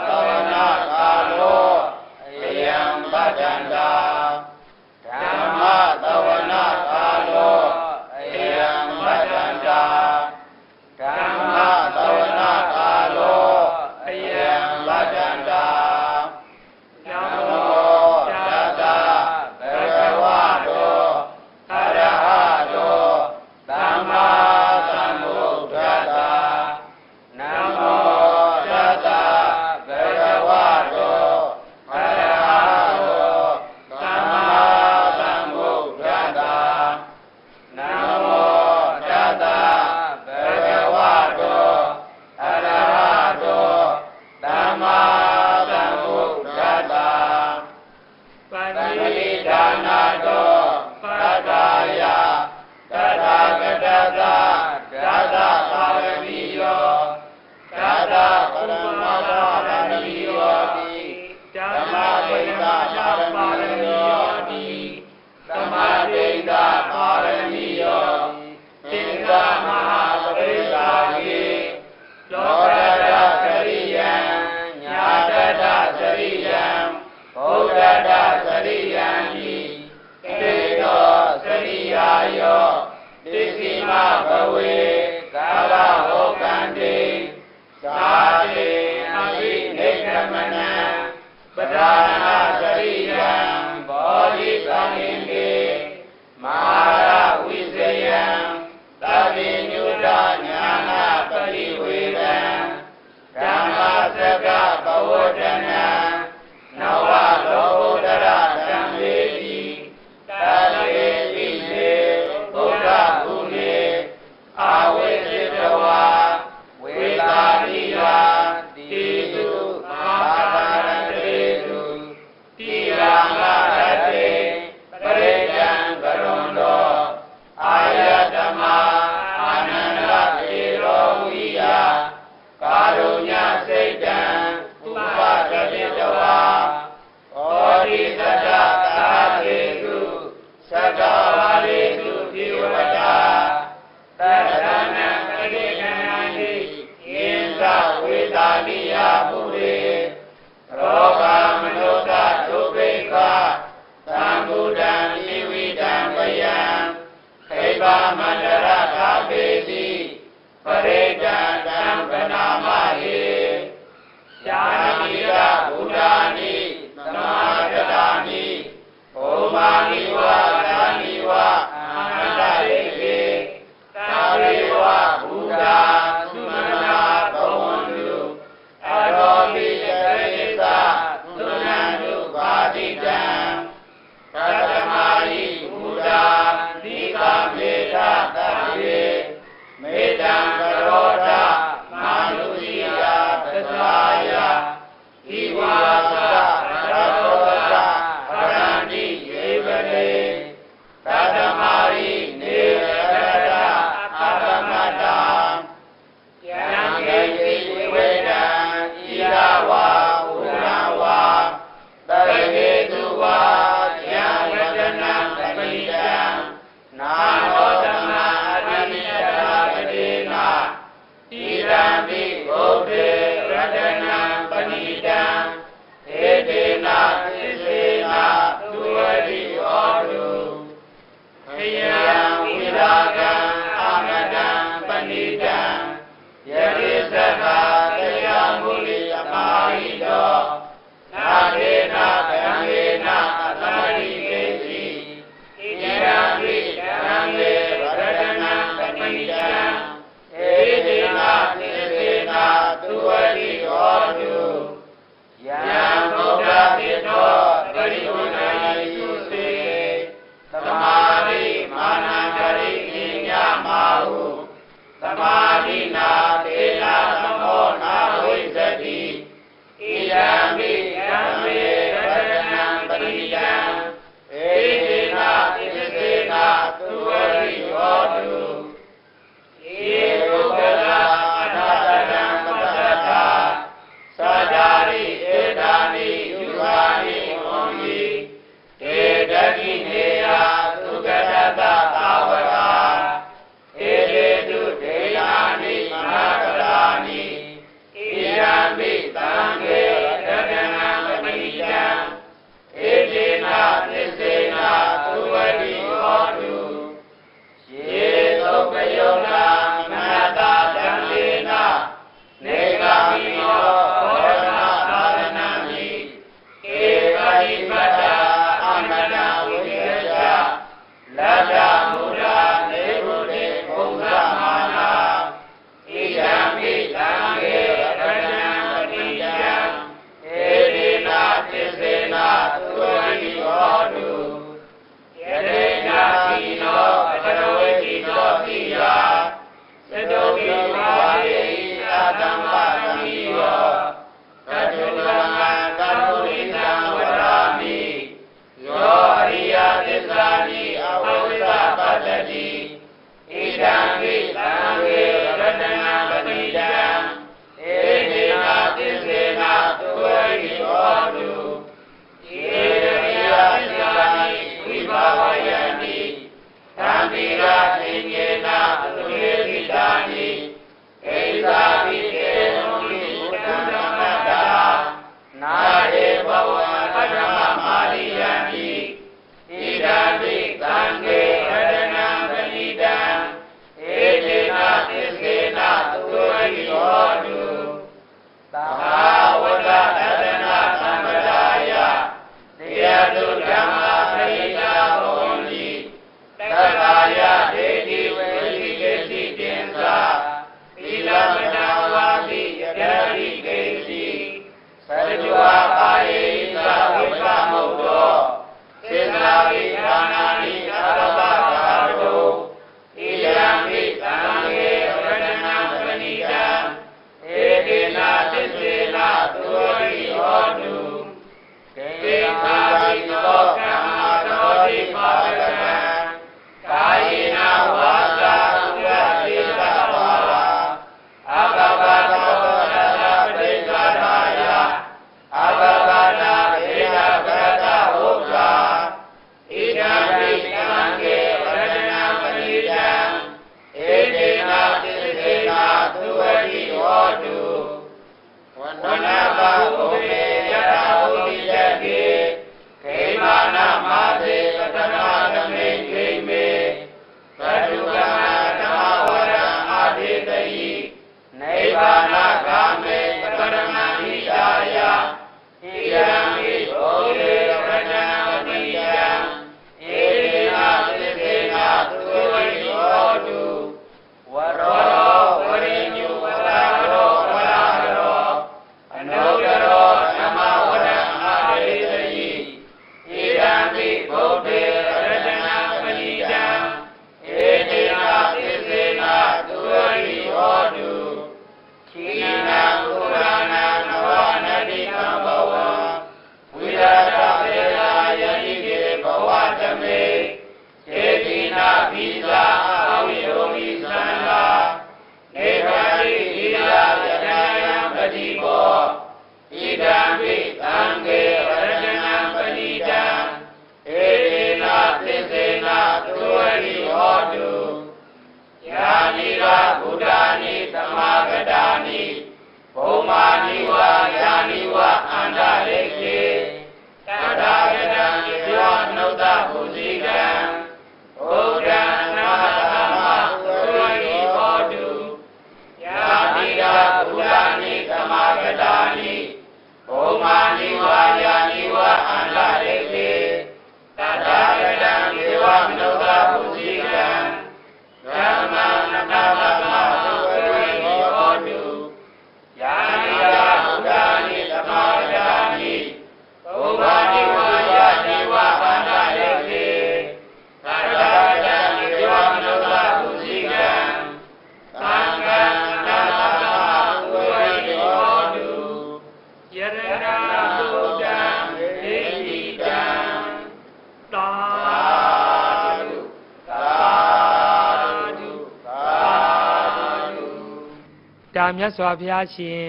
စွာဘုရားရှင်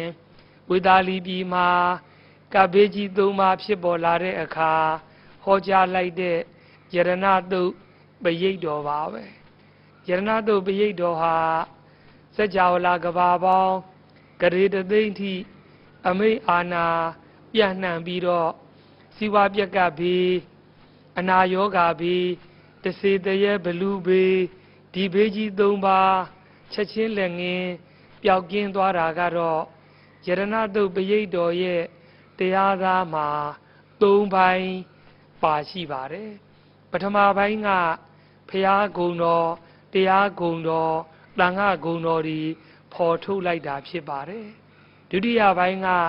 ဝေသာလီပြည်မှာကဗ္ဗေကြီးသုံးပါးဖြစ်ပေါ်လာတဲ့အခါဟောကြားလိုက်တဲ့ယရဏတုတ်ပရိတ်တော်ပါပဲယရဏတုတ်ပရိတ်တော်ဟာစัจ java လာကဘာပေါင်းဂရေတသိမ့်ထိအမိတ်အာနာပြန့်နှံ့ပြီးတော့စီဝါပြက်ကဘေးအနာယောဂါဘေးတစေတရေဘလူဘေးဒီဘေးကြီးသုံးပါးချက်ချင်းလက်ငင်း ပျောက်ကင်းသွားတာကတော့ယရဏတုတ်ပရိတ်တော်ရဲ့တရားသားမှာ၃ပိုင်းပါရှိပါတယ်ပထမပိုင်းကဖရာဂုံတော်တရားဂုံတော်တန်ခဂုံတော်ဒီဖော်ထုတ်လိုက်တာဖြစ်ပါတယ်ဒုတိယပိုင်းကဣ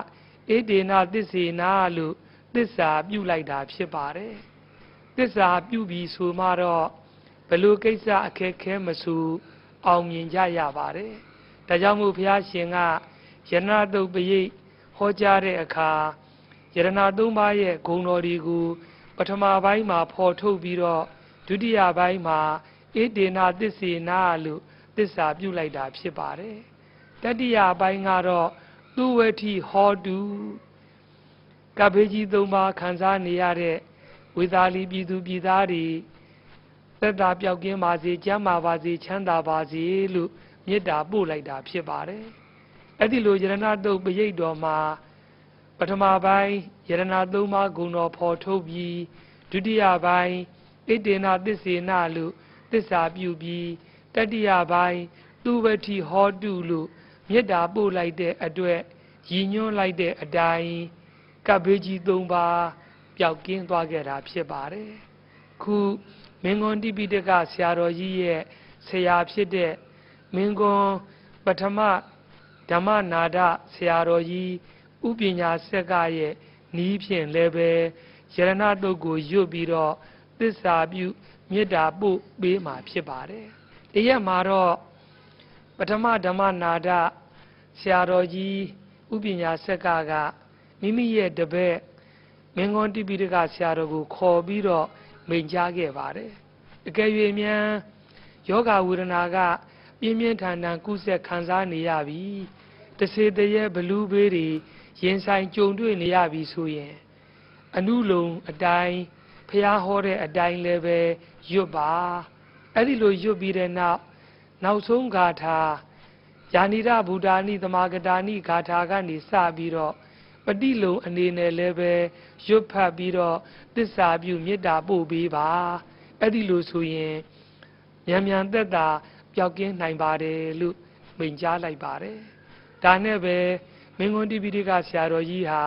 တေနသစ္စေနာလို့သစ္စာပြုလိုက်တာဖြစ်ပါတယ်သစ္စာပြုပြီးဆိုမှတော့ဘယ်လိုကိစ္စအခက်ခဲမဆူအောင်မြင်ကြရပါတယ် ဒါကြောင့်မို့ဘုရားရှင်ကယရဏတုတ်ပရိတ်ဟောကြားတဲ့အခါယရဏသုံးပါးရဲ့ဂုဏ်တော်တွေကိုပထမပိုင်းမှာဖော်ထုတ်ပြီးတော့ဒုတိယပိုင်းမှာဣတေနသစ္စေနာလို့သစ္စာပြုလိုက်တာဖြစ်ပါတယ်တတိယပိုင်းကတော့သူဝတိဟောတုကဗ္ဗေကြီးသုံးပါးခံစားနေရတဲ့ဝေသာလီပြည်သူပြည်သားတွေသက်သာပြောက်ကင်းပါစေကျမ်းမာပါစေချမ်းသာပါစေလို့ မေတ္တာပို့လိုက်တာဖြစ်ပါတယ်အဲ့ဒီလိုယရဏတုတ်ပရိတ်တော်မှာပထမပိုင်းယရဏသုံးပါးဂုဏ်တော်ဖော်ထုတ်ပြီးဒုတိယပိုင်းဣတေနသစ္စေနလို့သစ္စာပြုပြီးတတိယပိုင်းသူဝတိဟောတုလို့မေတ္တာပို့လိုက်တဲ့အတွက်ရည်ညွှန်းလိုက်တဲ့အတိုင်းကပ္ပေကြီး၃ပါးပျောက်ကင်းသွားခဲ့တာဖြစ်ပါတယ်ခုမင်းကွန်တိပိတကဆရာတော်ကြီးရဲ့ဆရာဖြစ်တဲ့ မင်းကွန်ပထမဓမ္မနာဒဆရာတော်ကြီးဥပညာဆက်ကရဲ့နီးဖြင့်လည်းပဲယရဏတုတ်ကိုရွတ်ပြီးတော့သစ္စာပြုမေတ္တာပို့ပေးမှာဖြစ်ပါတယ်။ဒီရက်မှာတော့ပထမဓမ္မနာဒဆရာတော်ကြီးဥပညာဆက်ကကမိမိရဲ့တပည့်မင်းကွန်တိပိတကဆရာတော်ကိုခေါ်ပြီးတော့မိန်ကြားခဲ့ပါတယ်။အကယ်၍မြန်ယောဂဝေဒနာက ပြင်းပြင်းထန်ထန်ကုဆက်ခံစားနေရပြီ။တစေတရေဘလူးဘေးတွေရင်ဆိုင်ကြုံတွေ့နေရပြီဆိုရင်အနုလုံအတိုင်းဖះဟောတဲ့အတိုင်းလည်းပဲရွတ်ပါအဲ့ဒီလိုရွတ်ပြီးတဲ့နောက်နောက်ဆုံးဂါထာယာနိရဗုဒ္ဓာနိသမာဂတာနိဂါထာကနေစပြီးတော့ပฏิလုံအနေနဲ့လည်းပဲရွတ်ဖတ်ပြီးတော့သစ္စာပြုမေတ္တာပို့ပေးပါအဲ့ဒီလိုဆိုရင်မြန်မြန်သက်သာ ပျောက်ကင်းနိုင်ပါတယ်လို့မိန့်ကြားလိုက်ပါတယ်ဒါနဲ့ပဲမင်းကွန်းတိပိဋကဆရာတော်ကြီးဟာ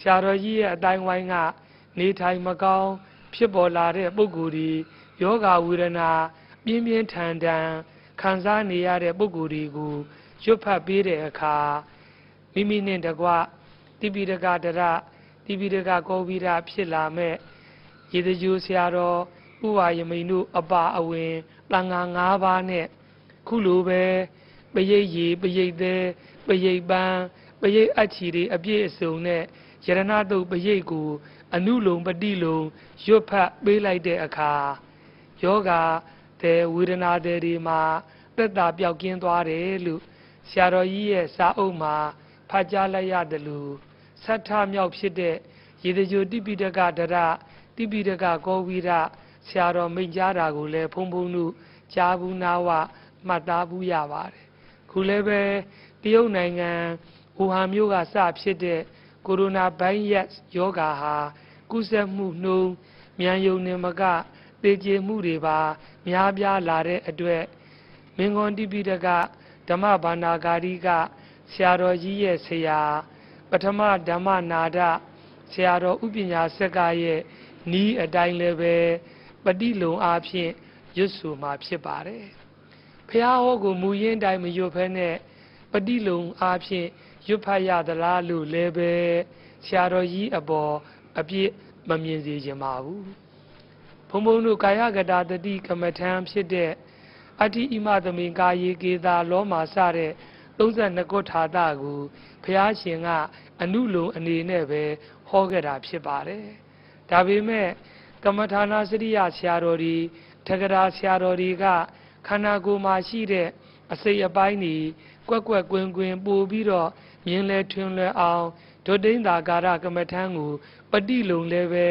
ဆရာတော်ကြီးရဲ့အတိုင်းဝိုင်းကနေထိုင်မကောင်းဖြစ်ပေါ်လာတဲ့ပုဂ္ဂိုလ်ဒီယောဂဝေဒနာပြင်းပြင်းထန်ထန်ခံစားနေရတဲ့ပုဂ္ဂိုလ်တွေကိုရွတ်ဖတ်ပေးတဲ့အခါမိမိနဲ့တကွတိပိဋကတရတိပိဋကကောဝိရဖြစ်လာမဲ့ရေတကြိုဆရာတော်ဥပါယမိန်တို့အပါအဝင်တန်ဃာ၅ပါးနဲ့ ခုလိုပဲပရိတ်ရီပရိတ်သေးပရိတ်ပန်းပရိတ်အချီတွေအပြည့်အစုံနဲ့ယရဏတုတ်ပရိတ်ကိုအနုလုံပတိလုံရွတ်ဖတ်ပေးလိုက်တဲ့အခါယောဂတဲ့ဝေဒနာတဲ့တွေမှာသက်သာပြောက်ကင်းသွားတယ်လို့ဆရာတော်ကြီးရဲ့စာအုပ်မှာဖတ်ကြားလိုက်ရတယ်လို့ဆဋ္ဌမြောက်ဖြစ်တဲ့ရေတကြိုတိပိဋကဒရတိပိဋကကောဝိရဆရာတော်မိန့်ကြားတာကိုလည်းဖုံဖုံတို့ကြားဘူးနာဝ မှတ်သားဘူးရပါတယ်ခုလည်းပဲတရုတ်နိုင်ငံဝူဟန်မြို့ကစဖြစ်တဲ့ကိုရိုနာဗိုင်းရပ်စ်ယောဂါဟာကုသမှုနှုံးမြန်ယုံနေမကသေကျေမှုတွေပါများပြားလာတဲ့အတွက်မင်းကွန်တိပိတကဓမ္မဘာနာဂါရိကဆရာတော်ကြီးရဲ့ဆရာ ပထမဓမ္မနာဒဆရာတော်ဥပညာစက်ကရဲ့နီးအတိုင်းလည်းပဲပฏิလုံအားဖြင့်ရွတ်ဆိုမှာဖြစ်ပါတယ် ဖះဟောကိုမူရင်းတိုင်းမရွတ်ဖဲနဲ့ပฏิလုံအားဖြင့်ရွတ်ဖတ်ရသလားလို့လည်းပဲဆရာတော်ကြီးအပေါ်အပြစ်မမြင်စေချင်ပါဘူးဘုံဘုံတို့ကာယကတာတတိကမ္မထံဖြစ်တဲ့အတ္တိဣမသမိန်ကာယေကေသာလောမာစတဲ့32ခုထာတာကိုဘုရားရှင်ကအနုလုံအနေနဲ့ပဲဟောခဲ့တာဖြစ်ပါတယ်ဒါပေမဲ့ကမ္မထာနာစရိယဆရာတော်ဒီထကရာဆရာတော်တွေက ခန္ဓာကိုယ်မှာရှိတဲ့အစိတ်အပိုင်းတွေကွက်ကွက်ကွင်းကွင်းပို့ပြီးတော့မြင်လဲထွင်လဲအောင်ဒုတိယသာကာရကမ္မထံကိုပฏิလုံလည်းပဲ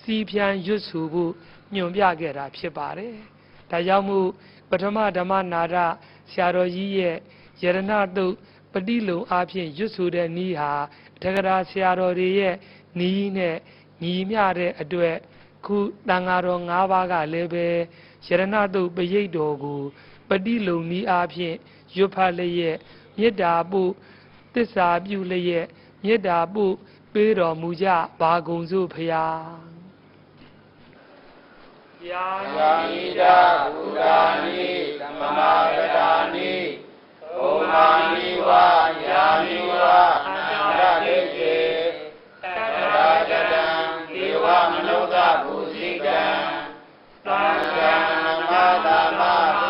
စီဖြံရွတ်ဆိုဖို့ညွန်ပြခဲ့တာဖြစ်ပါတယ်။ဒါကြောင့်မို့ပထမဓမ္မနာရဆရာတော်ကြီးရဲ့ယရဏတုတ်ပฏิလုံအားဖြင့်ရွတ်ဆိုတဲ့ဤဟာတက္ကရာဆရာတော်တွေရဲ့ဤနဲ့ညီမျှတဲ့အတွက်ခုတန်ဃာတော်၅ပါးကလည်းပဲ ယရဏတုတ်ပရိတ်တော်ကိုပฏิလုံဤအားဖြင့်ရွတ်ဖတ်လျက်မေတ္တာပုသစ္စာပြုလျက်မေတ္တာပုပေးတော်မူကြပါကုန်စို့ဖရာယာယာမိတာဘုရားနိသမ္မာကတာနိဘုမာနိဝါယာမိဝါအန္တရတိကေတတရာတတံဒေဝမနုဿဘူဇိကံ သံဃာ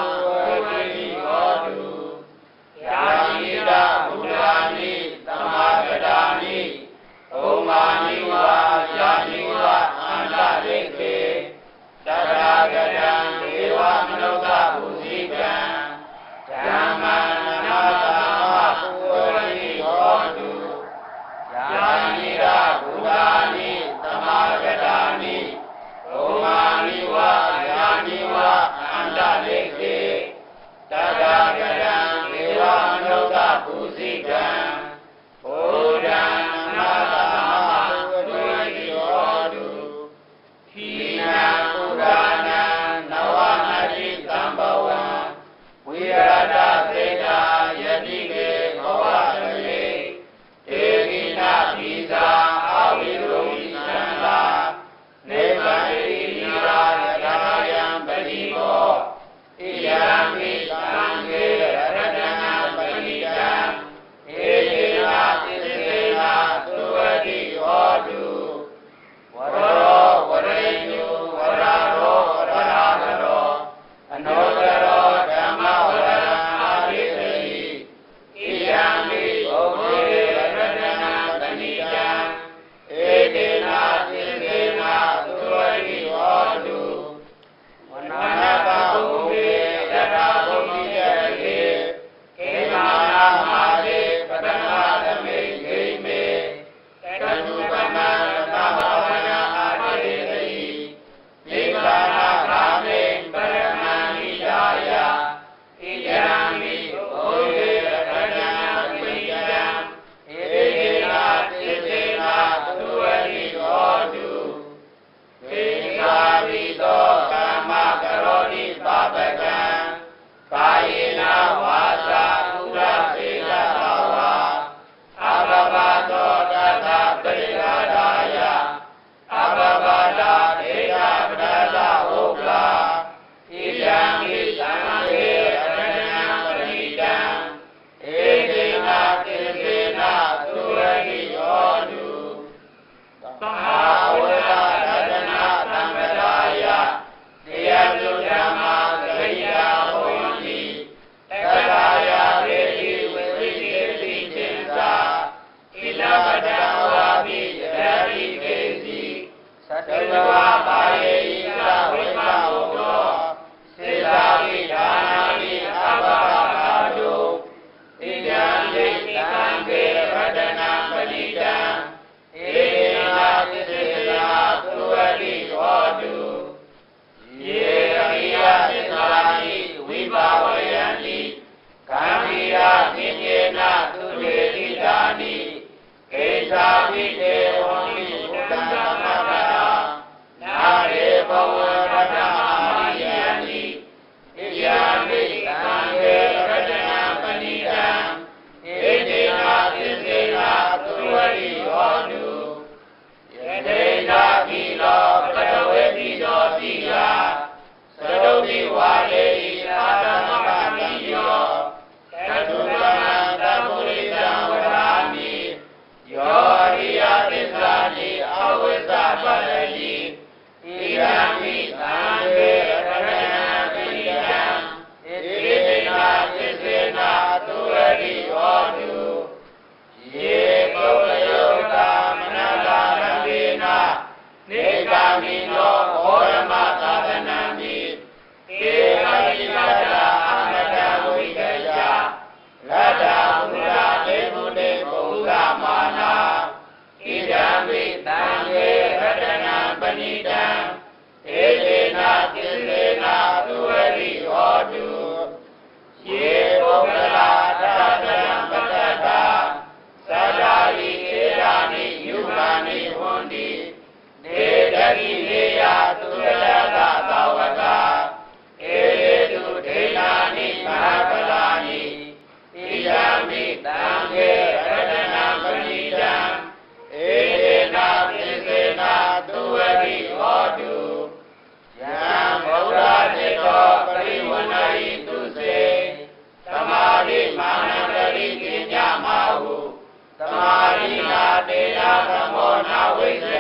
now we live.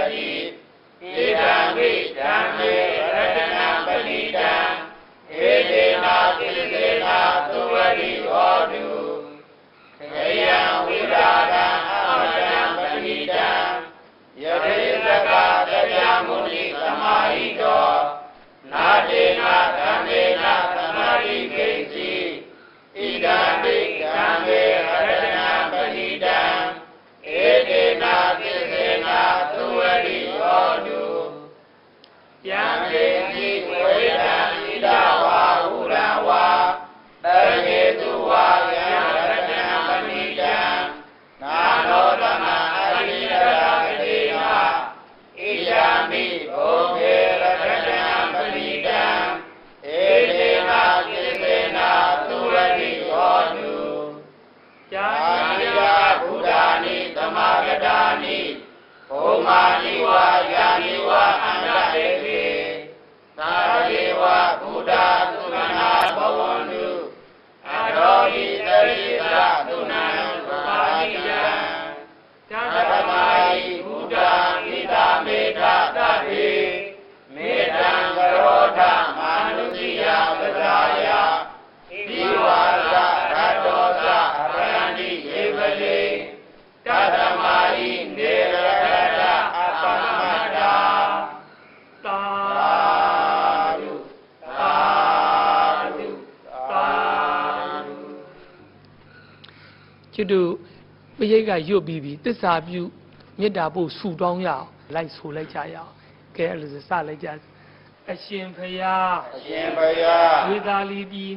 တ်ကရွတ်ပြီးပြီတစ္ဆာပြုမေတ္တာပို့ဆူတောင်းရအောင်လိုက်ဆိုလိုက်ကြရအောင်ကဲအဲ့လိုစလိုက်ကြအရှင်ဖရာအရှင်ဘုရားဝေသာလီပြည်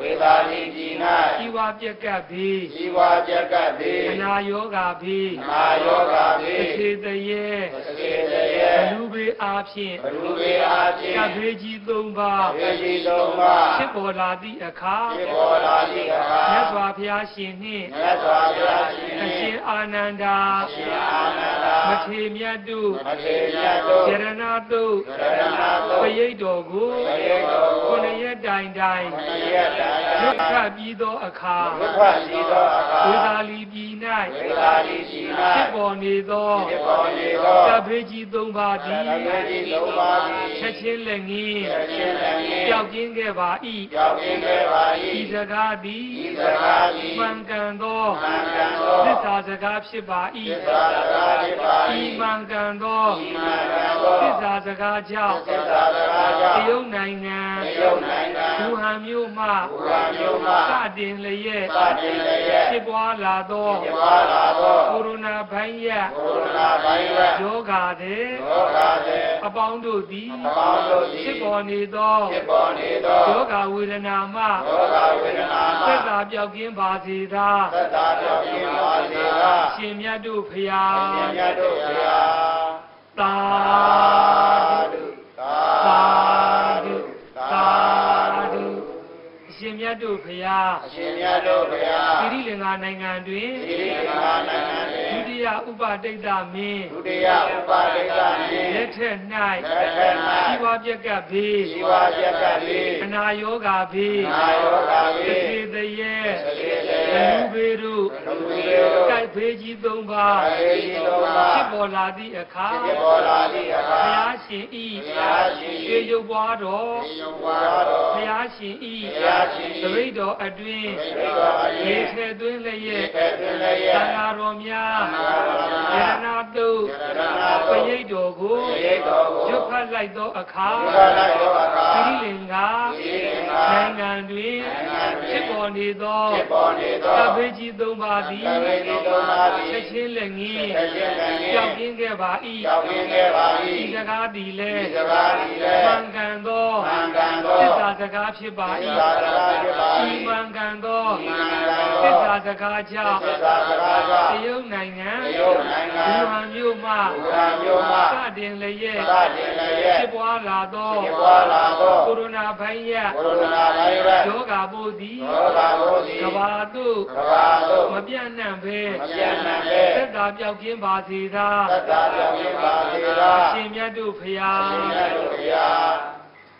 ဝေသာလီပြည်၌ဤဝပြက်ကပ်ပြီး၌ဇီဝပြက်ကပ်သည်အနာယောဂါပြီးမာယောဂါဖြသင့်ခေတရေသကေတရေဘလူဘေ အားဖြင့်ဘရူပေအားဖြင့်ကပ်ဘေးကြီးသုံးပါးဝေကြီးသုံးပါးဖြစ်ပေါ်လာသည့်အခါဖြစ်ပေါ်လာသည့်အခါမြတ်စွာဘုရားရှင်နှင့်မြတ်စွာဘုရားရှင်အရှင်အာနန္ဒာရှင်အာနန္ဒာမထေမြတ်တို့မထေရတို့ယရဏတို့ရတနာတို့ပရိတ်တော်ကိုပရိတ်တော်ကိုခုနှစ်ရက်တိုင်တိုင်မရတန်လွတ်ခတ်ပြီးသောအခါဘုခရှိသောအခါဝေသာလီပြည် ဝေ၌သာလီရှိဖြစ်၌ပေါ်နေသောဖြစ်ပေါ်နေသောကပ်ဘေးကြီးသုံးပါးသည်သကေကြီးသုံးပါးသည် ချက်ချင်းလက်ငင်းချက်ချင်းလည်းငင်းပျောက်ကင်းခဲ့ပါ၏ကြောက်ကင်းခဲ့ပါဤ၏စကားသည်ဤစကားသည်မှန်ကန်သောမှန်ကန်သောသစ္စာစကားဖြစ်ပါ၏သစ္စာစကားဖြစ်ပါဤ၏မှန်ကန်သောဤမှန်ကန်သောသစ္စာစကားကြောင့်သစ္စာစကားကြောတင့်ရုတ်နိုင်ငံတရုတ်နိုင်ငံဘူဟန်မြို့မှဘူဟန်မြို့မှစတင်လျက်စတင်လျက်ဖြစ်ပွားလာသောဖြစ်ပွားလာသောကိုရိုနာဗိုင်းရပ်ကိုရိုနာဗိုင်းရပ်စ်ယောဂါသည်ရောဂါသည် အပေါင်းတို့သည်အပေါင်းတို့သည်ဖြစ်ပေါ်နေသောဖြစ်ပေါ်နေသောယောဂါဝေဒနာမှရောဂါဝေဒနာမှသက်သာပြောက်ကင်းပါစေသာသက်သာပြောင်းပြပါစေသာရှင်မြတ်တို့ဖရာအရှင်မြတ်တို့ဘုရားသာသာဓုသာသာဓုသာသာဓုအရှင်မြတ်တို့ဖရာအရှင်မြတ်တို့ဘုရားသီရိလင်္ကာနိုင်ငံတွင်ဒီရိမာနိုင်ငံတွင်ဒုတိ ယဥပတိတ်တမင်းဒုတိယဥပဒေကနှင့်လက်ထက်၌လက်ထက်၌ဇီဝပြက်ကပ်ဘေးဇီဝပြက်ကလေးအနာယောဂါဘေးနာယောဂါသလေးကေတရေသကေတရေဘလူဘေးတို့လူမျိုးတို့တိုက်ဘေးကြီးသုံးပါးအေဒီတော်မှာဖြစ်ပေါ်လာသည့်အခါဖြစ်ပေါ်လာသည့်အခါဘုရားရှင်ဤဘုရားရှင်၏ေရုပ်ပွားတော်ဒီယုံပါတော်ဘုရားရှင်ဤဘုရားရှင်၏သရိတ်တော်အတွင်းသရိတ်တော်အတွင်းရေထဲသွင်းလျက်ဧကတွင်လည်းသံရဲ့ဃာတော်များသံဃာတော်များယရနာတုတ်ယရဏတုတ်ပရိတ်တော်ကိုပရိတ်တော်ကိုရွတ်ဖတ်လိုက်သောအခါရွတ်ဖတ်လိုက်သောအခါသီရိလင်္ကာသီရိလင်္ကာနိုင်ငံတွင်နိုင်ငံတွင် ဖြစ်ပေါ်နေသောဖြစ်ပေါ်နေသောကဘေးကြီးသုံးပါးသည်ကဘေးကြီးသုံးပါးသည်ချက်ချင်းလက်ငင်းချက်ချင်းလက်ငင်းကြောက်ကင်းခဲ့ပါ၏ကြောက်ကင်းခဲ့ပါဤ၏စကားသည်လည်းဤစကားသည်လည်းမှန်ကန်သောမှန်ကန်သောသစ္စာစကားဖြစ်ပါသ၏စ္စာစကားဖြစ်ပါ၏ဤမှန်ကန်သောဤမှန်ကန်သောသစ္စာစကားကြောင့်သစ္စာစကားကြောင့်တရုတ်နိုင်ငံတရုတ်နိုင်ငံဘူဟန်မြို့မှဘူဟန်မြို့မှစတင်လျက်စတင်လျက်ဖြစ်ပွားလာသောဖြစ်ပွားလာသောကိုရိုနာဗိုင်းရပ်ကိုရိုနာဗိုင်းရပ်စ်ယောဂါပိုးသည်ရောဂါပိုးသည်ကဘာသို့ကမ္ဘာသို့မပြန့်နှံ့ဘဲမပြန့်နှံ့ဘဲသက်သာပြောက်ကင်းပါစေသာသက်သာပြောင်းပြပါစေသာအရှင်မြတ်တို့ဖရာအရှင်မြတ်တို့ဘုရား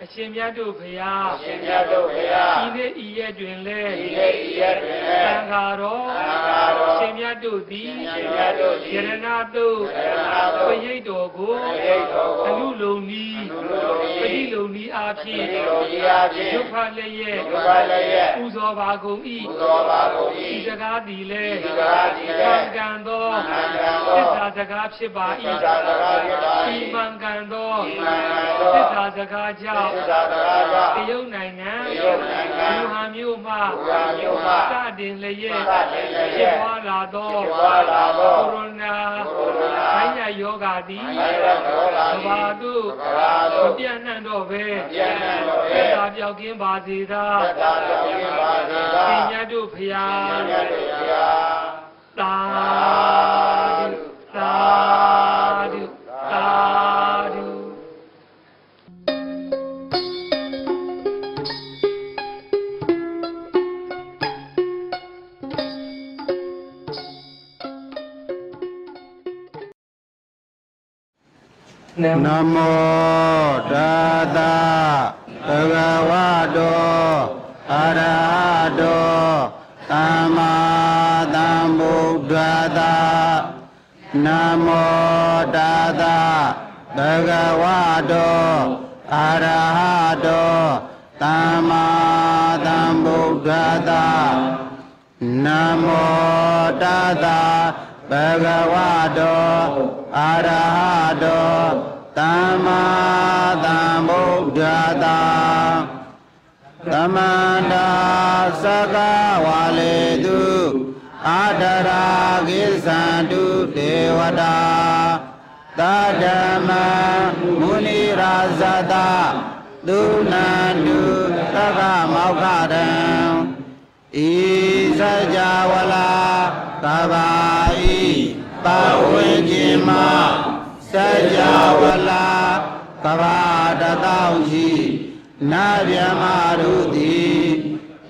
အရှင်မြတ်တို့ဖရာအရှင်မြတ်တို့ဘုရားဤနေ့ဤရက်တွင်လည်းဒီနေ့ဤရက်တွင်လည်းသံဃာတော်သံဃာတော်ရှင်မြတ်တို့သည်ရှင်မြတ်တို့သည်ယရဏတို့ယရဏတို့ပရိတ်တော်ကိုပရိတ်တော်ကိုအနုလုံနီးအနုလုံနီးပရိလုံနီးအားဖြင့်ဒီလိုကြီးအားဖြင့်ရုပ်ဖတ်လျက်ဒုက္ခလည်းရဲ့ပူဇော်ပါကုန်၏ဘုသောပါကုန်ဤ၏စကားသည်လည်းဤစကားသည်လည်းမှန်ကန်သောမှန်ကန်သောသစ္စာစကားဖြစ်ပါသ၏စ္စာစကားဖြစ်ပါ၏ဤမှန်ကန်သောဤမှန်ကန် သောသစ္စာစကားကြောင့်သစ္စာစကားကြောင့်တရုတ်နိုင်ငံတရုတ်နိုင်ငံဘူဟန်မြို့မှဘူဟန်မြို့မှစတင်လျက်စတင်လျက်ဖြစ်ပွားလာသောဖြစ်ပွားလာသောကိုရိုနာကိုရိုနာဘိုင်းရယောဂါသည်ဘိုင်းရယောဂါသည်ကဘာတို့ကမ္ဘာသို့မပြန့်နှံ့တော့ဘဲမပြန့်နှံ့တော့ဘဲသက်သာပြောက်ကင်းပါစေသာသက်သာပြောင်းပြပါစေသာရှင်မြတ်တို့ဖရာရှင်မြတ်တို့ဘုရားသာဓုသာဓုသာ နနမမောတတသဗ္ဗဝတောအရဟတောသမ္မာသမ္ဗုဒ္ဓတနမောတတသဗ္ဗဝတောအရဟတောသမ္မာသမ္ဗုဒ္ဓတနမောတတ ဘဂဝတောအာရဟတောသမ္မာသမ္ဗုဒ္ဓတာသမန္တာသကဝါလေတုအာဒရာကိသန္တုဒေဝတာသာဓမ္မမုနိရာဇတသုနန္တုသက္ကမောက္ခရံဤစကြဝဠာကဘာ ဤပဝေခြင်းမစကြဝဠာကဘာတတောင်ရှိနာဗျမတို့သည်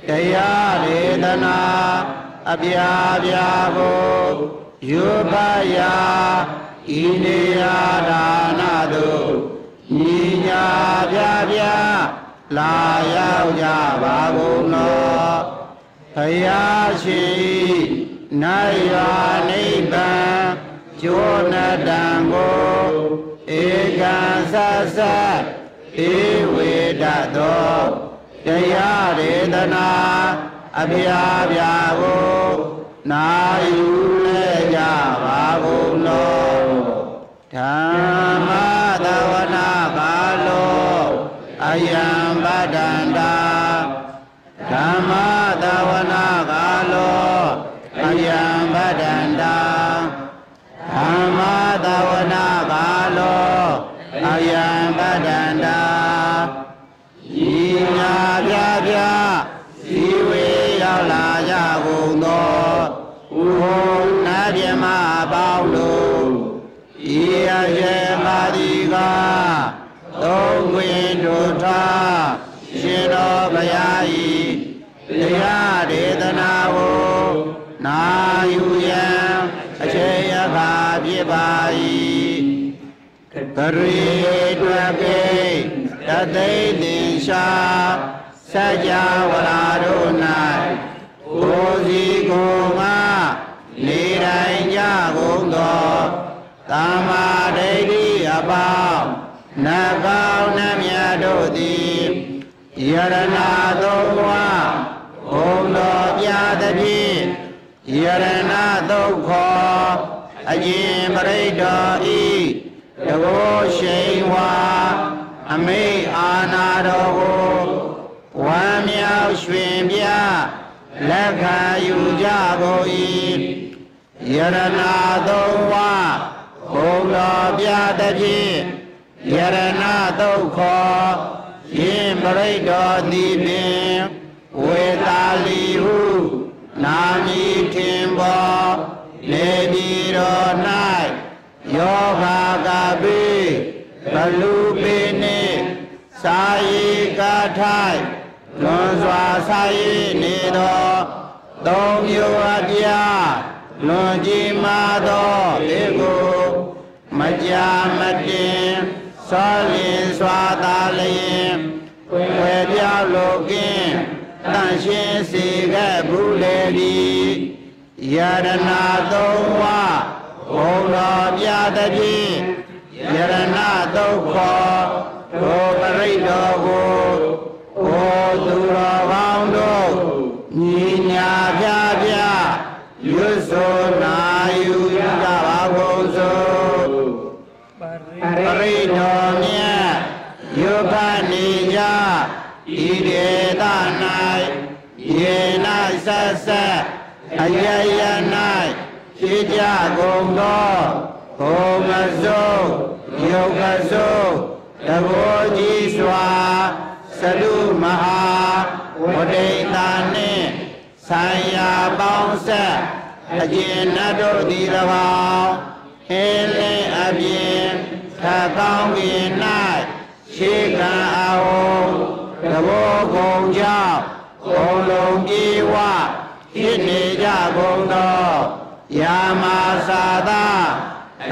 တရားဒေသနာအပြာပြာကိုယူပါယာဤနေရာဒါနတို့ညီညာပြပြလာရောက်ကြပါကုန်လောဖယားရှိနိုင်ရာနိဗ္ဗာန် ကျိုးနတံကိုဧကံသသဧဝေဒသောတရားဒေသနာအပြာပြာကိုနာယူလဲကြပါကုန်လောဓမ္မ မာတိကသုံးခွင်တို့ထားရှင်တော်ဘုရားဤတရားဒေသနာကိုနာယူရန်အချိန်အခါဖြစ်ပါ၏ကရေတွက်ပေတသိသင်္ရှာစัจ java လာတို့၌ကိုယ်စီကိုယ်ငါနေတိုင်းကြကုန်သောသမ္မာဒိဋ္ဌိ အပေါင်းနတ်ကောင်းနှမြတ်တို့သည်ယရနာသုံးပါးဘုံတော်ပြသဖြင့်ယရနာသုတ်ခောအကျင်ပရိဒ္ဓဤတဘောရှိန်ဝါအမိတ်အာနာတော်ကိုဝမ်းမြောက်ရွှင်ပြလက်ခံယူကြကုန်၏ယရနာသုံးပါး ဘုံတော်ပြသဖြင့်ယရနာသုတ်ခောယင်ပရိဒ္ဓသည်ပင်ဝေတာလီဟုနာမည်ထင်ပေါ်နေပြည်တော်၌ယောဂာကပိဘလူပိနှင့်စာရီကာထိုင်လွန်စွာစာရီနေသော လိုကင်းတန်ရှင်းစေခဲ့ဘူးလေဒီယရနာသုံးဝဘုံတော်ပြသဖြင့်ယရနာသုံးခေါ်ဒုပရိတ်တော်ကိုဟောသူတော်ကော ဆက်ဆက်အယယ၌ဖြစ်ကြကုန်သောဘုံမစိုးယုတ်ကစိုးတဘောကြီးစွာသလူမဟာဝဒိတာနှင့်ဆိုင်ရာပေါင်းဆက်အကျဉ်းတို့သည်၎င်းဟင်းလင်းအပြင်ထကောင်းကင်၌ရှေကံအဟုံတဘောကုံကြောင့် ဘုံလုံးပြေဝဖြစ်နေကြကုန်သောယာမာသာသာ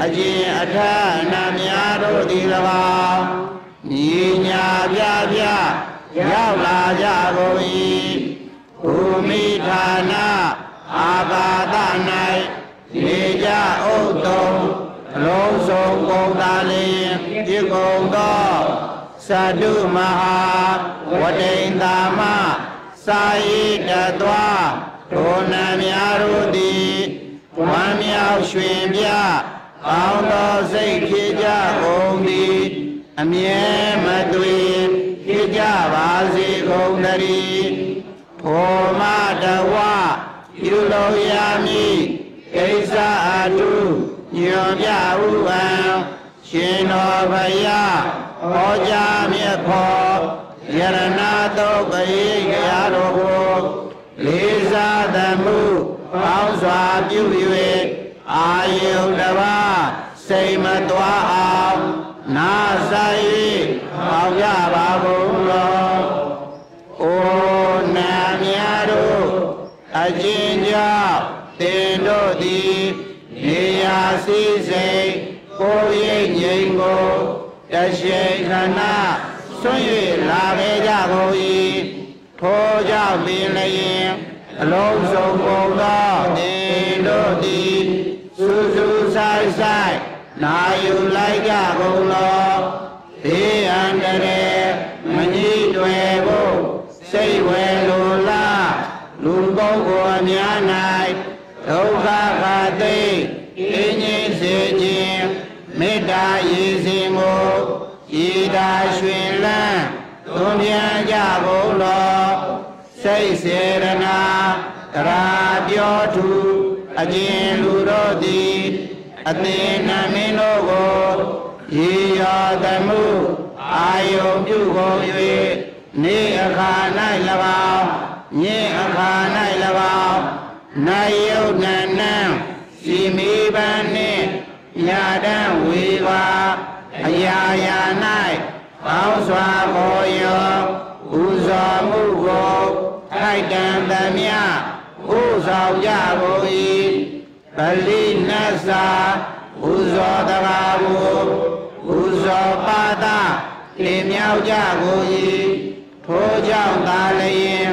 အကျဉ်အထက်အနတ်များတို့သည်၎င်းညီညာပြပြရောက်လာကြကုန်၏ဘူမိဌာနအာဘာသ၌နေကြဥဒ္တုံအလုံးစုံကုန်သာလျင်ပြကုန်သောသတ္တုမဟာဝတိန်တာမ စာရိတသွာဒုနာများတို့သည်ဝမ်းမြောက်ရွှင်ပြကောင်းသောစိတ်ဖြစ်ကြကုန်သည်အမြဲမသွေဖြစ်ကြပါစေကုန်သတည်းဖောမတဝပြုလို့ရမည်ကိစ္စအတုညွန်ပြဥပံရှင်တော်ဘုရားဟောကြားမြတ်ဖော်ယရဏတုတ်ပိကရာတော်ကိုလေးစားသမှုပေါင်းစွာ ပြု၍အာယုန်တစ်ပါးစိတ်မသွားအောင်နာဆိုင်၍ပေါင်းကြပါကုန်လော။အိုနာမြတ်တို့အကျဉ်းကြောင့်တင်တို့သည်နေရာစည်းစိမ်ကိုယ်ရိပ်ငြိမ်ကိုတရှိန်ခဏဆွံ့၍လာခဲ့ကြကုန်၏ထိုကြောင့်ပင်လျင်အလုံးစုံကုန်သော တင်တို့သည်စူးစူးဆိုင်ဆိုင်နာယူလိုက်ကြကုန်လောဘေးအန္တရာယ်မကြီးတွယ်ဖို့စိတ်ဝယ်လိုလားလူပုဂ္ဂိုလ်အများ၌ဒုက္ခခါသိအင်းကြီးစေခြင်းမေတ္တာရည်စင်ကိုဤသာရွှင်လန်းသွန်ပြန်ကြကုန်လောစိတ်စေရနာတရာပြောသူ အကျဉ်လူတို့သည်အသင်္နမင်းတို့ကိုရေရောသမှုအာယုံပြုကုန်၍နေအခါ၌၎င်းညင်အခါ၌၎င်းနိုင်ယုတ်နန္နံစီမီပန်းနှင့်ညာတံဝေပါအရာရာ၌ပေါင်းစွာခေါ်ယောဥဇော်မှုကိုထိုက်တန်သမျှဥဆောင်ကြကုန်၏ ပလိနတ်စာဥဇောတကားကိုဥဇောပါဒလင်မြောက်ကြကုန်၏ထိုကြောင့်သာလျင်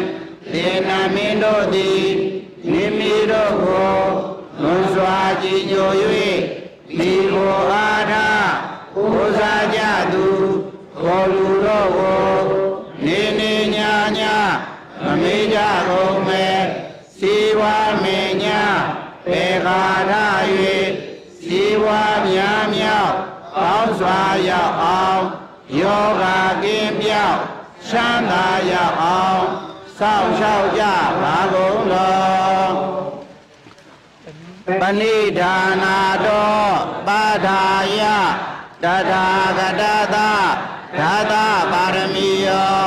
သေနာမင်းတို့သည်မိမိတို့ကိုလွန်စွာကြည်ညို၍မိကိုအားထားဥစားကြသူခေါ်လူတို့ကို ပေခါရ၍စီဝါများမြောက်ပေါင်းစွာရောက်အောင်ယောဂကင်းပြောက်ချမ်းသာရောက်အောင်စောင့်ရှောက်ကြပါကုန်လောပဏိဌာနာတောပါဌာယတထာဂတသဒါသပါရမီယော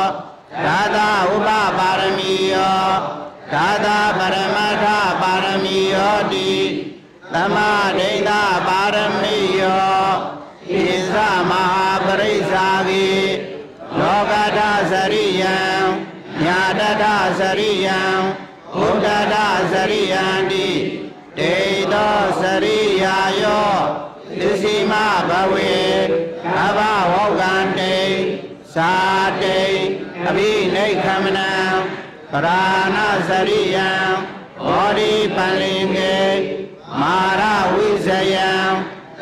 ဒါသဥပပါရမီယောဒါသပရမတ္ထပါရမီ ယောတိသမဒိဋ္ဌပါရမီယောဣသမဟာပရိစ္ဆာဂိလောကတသရိယံညာတတသရိယံဘုဒ္ဓတသရိယံတိတေသောသရိယာယောသစ္စည်းမဘဝေဘဘဝောကံတေသာတေအဘိနိခမနံပရာဏသရိယံ ဘောဓိပန္လင်ကေမာရဝိဇယံ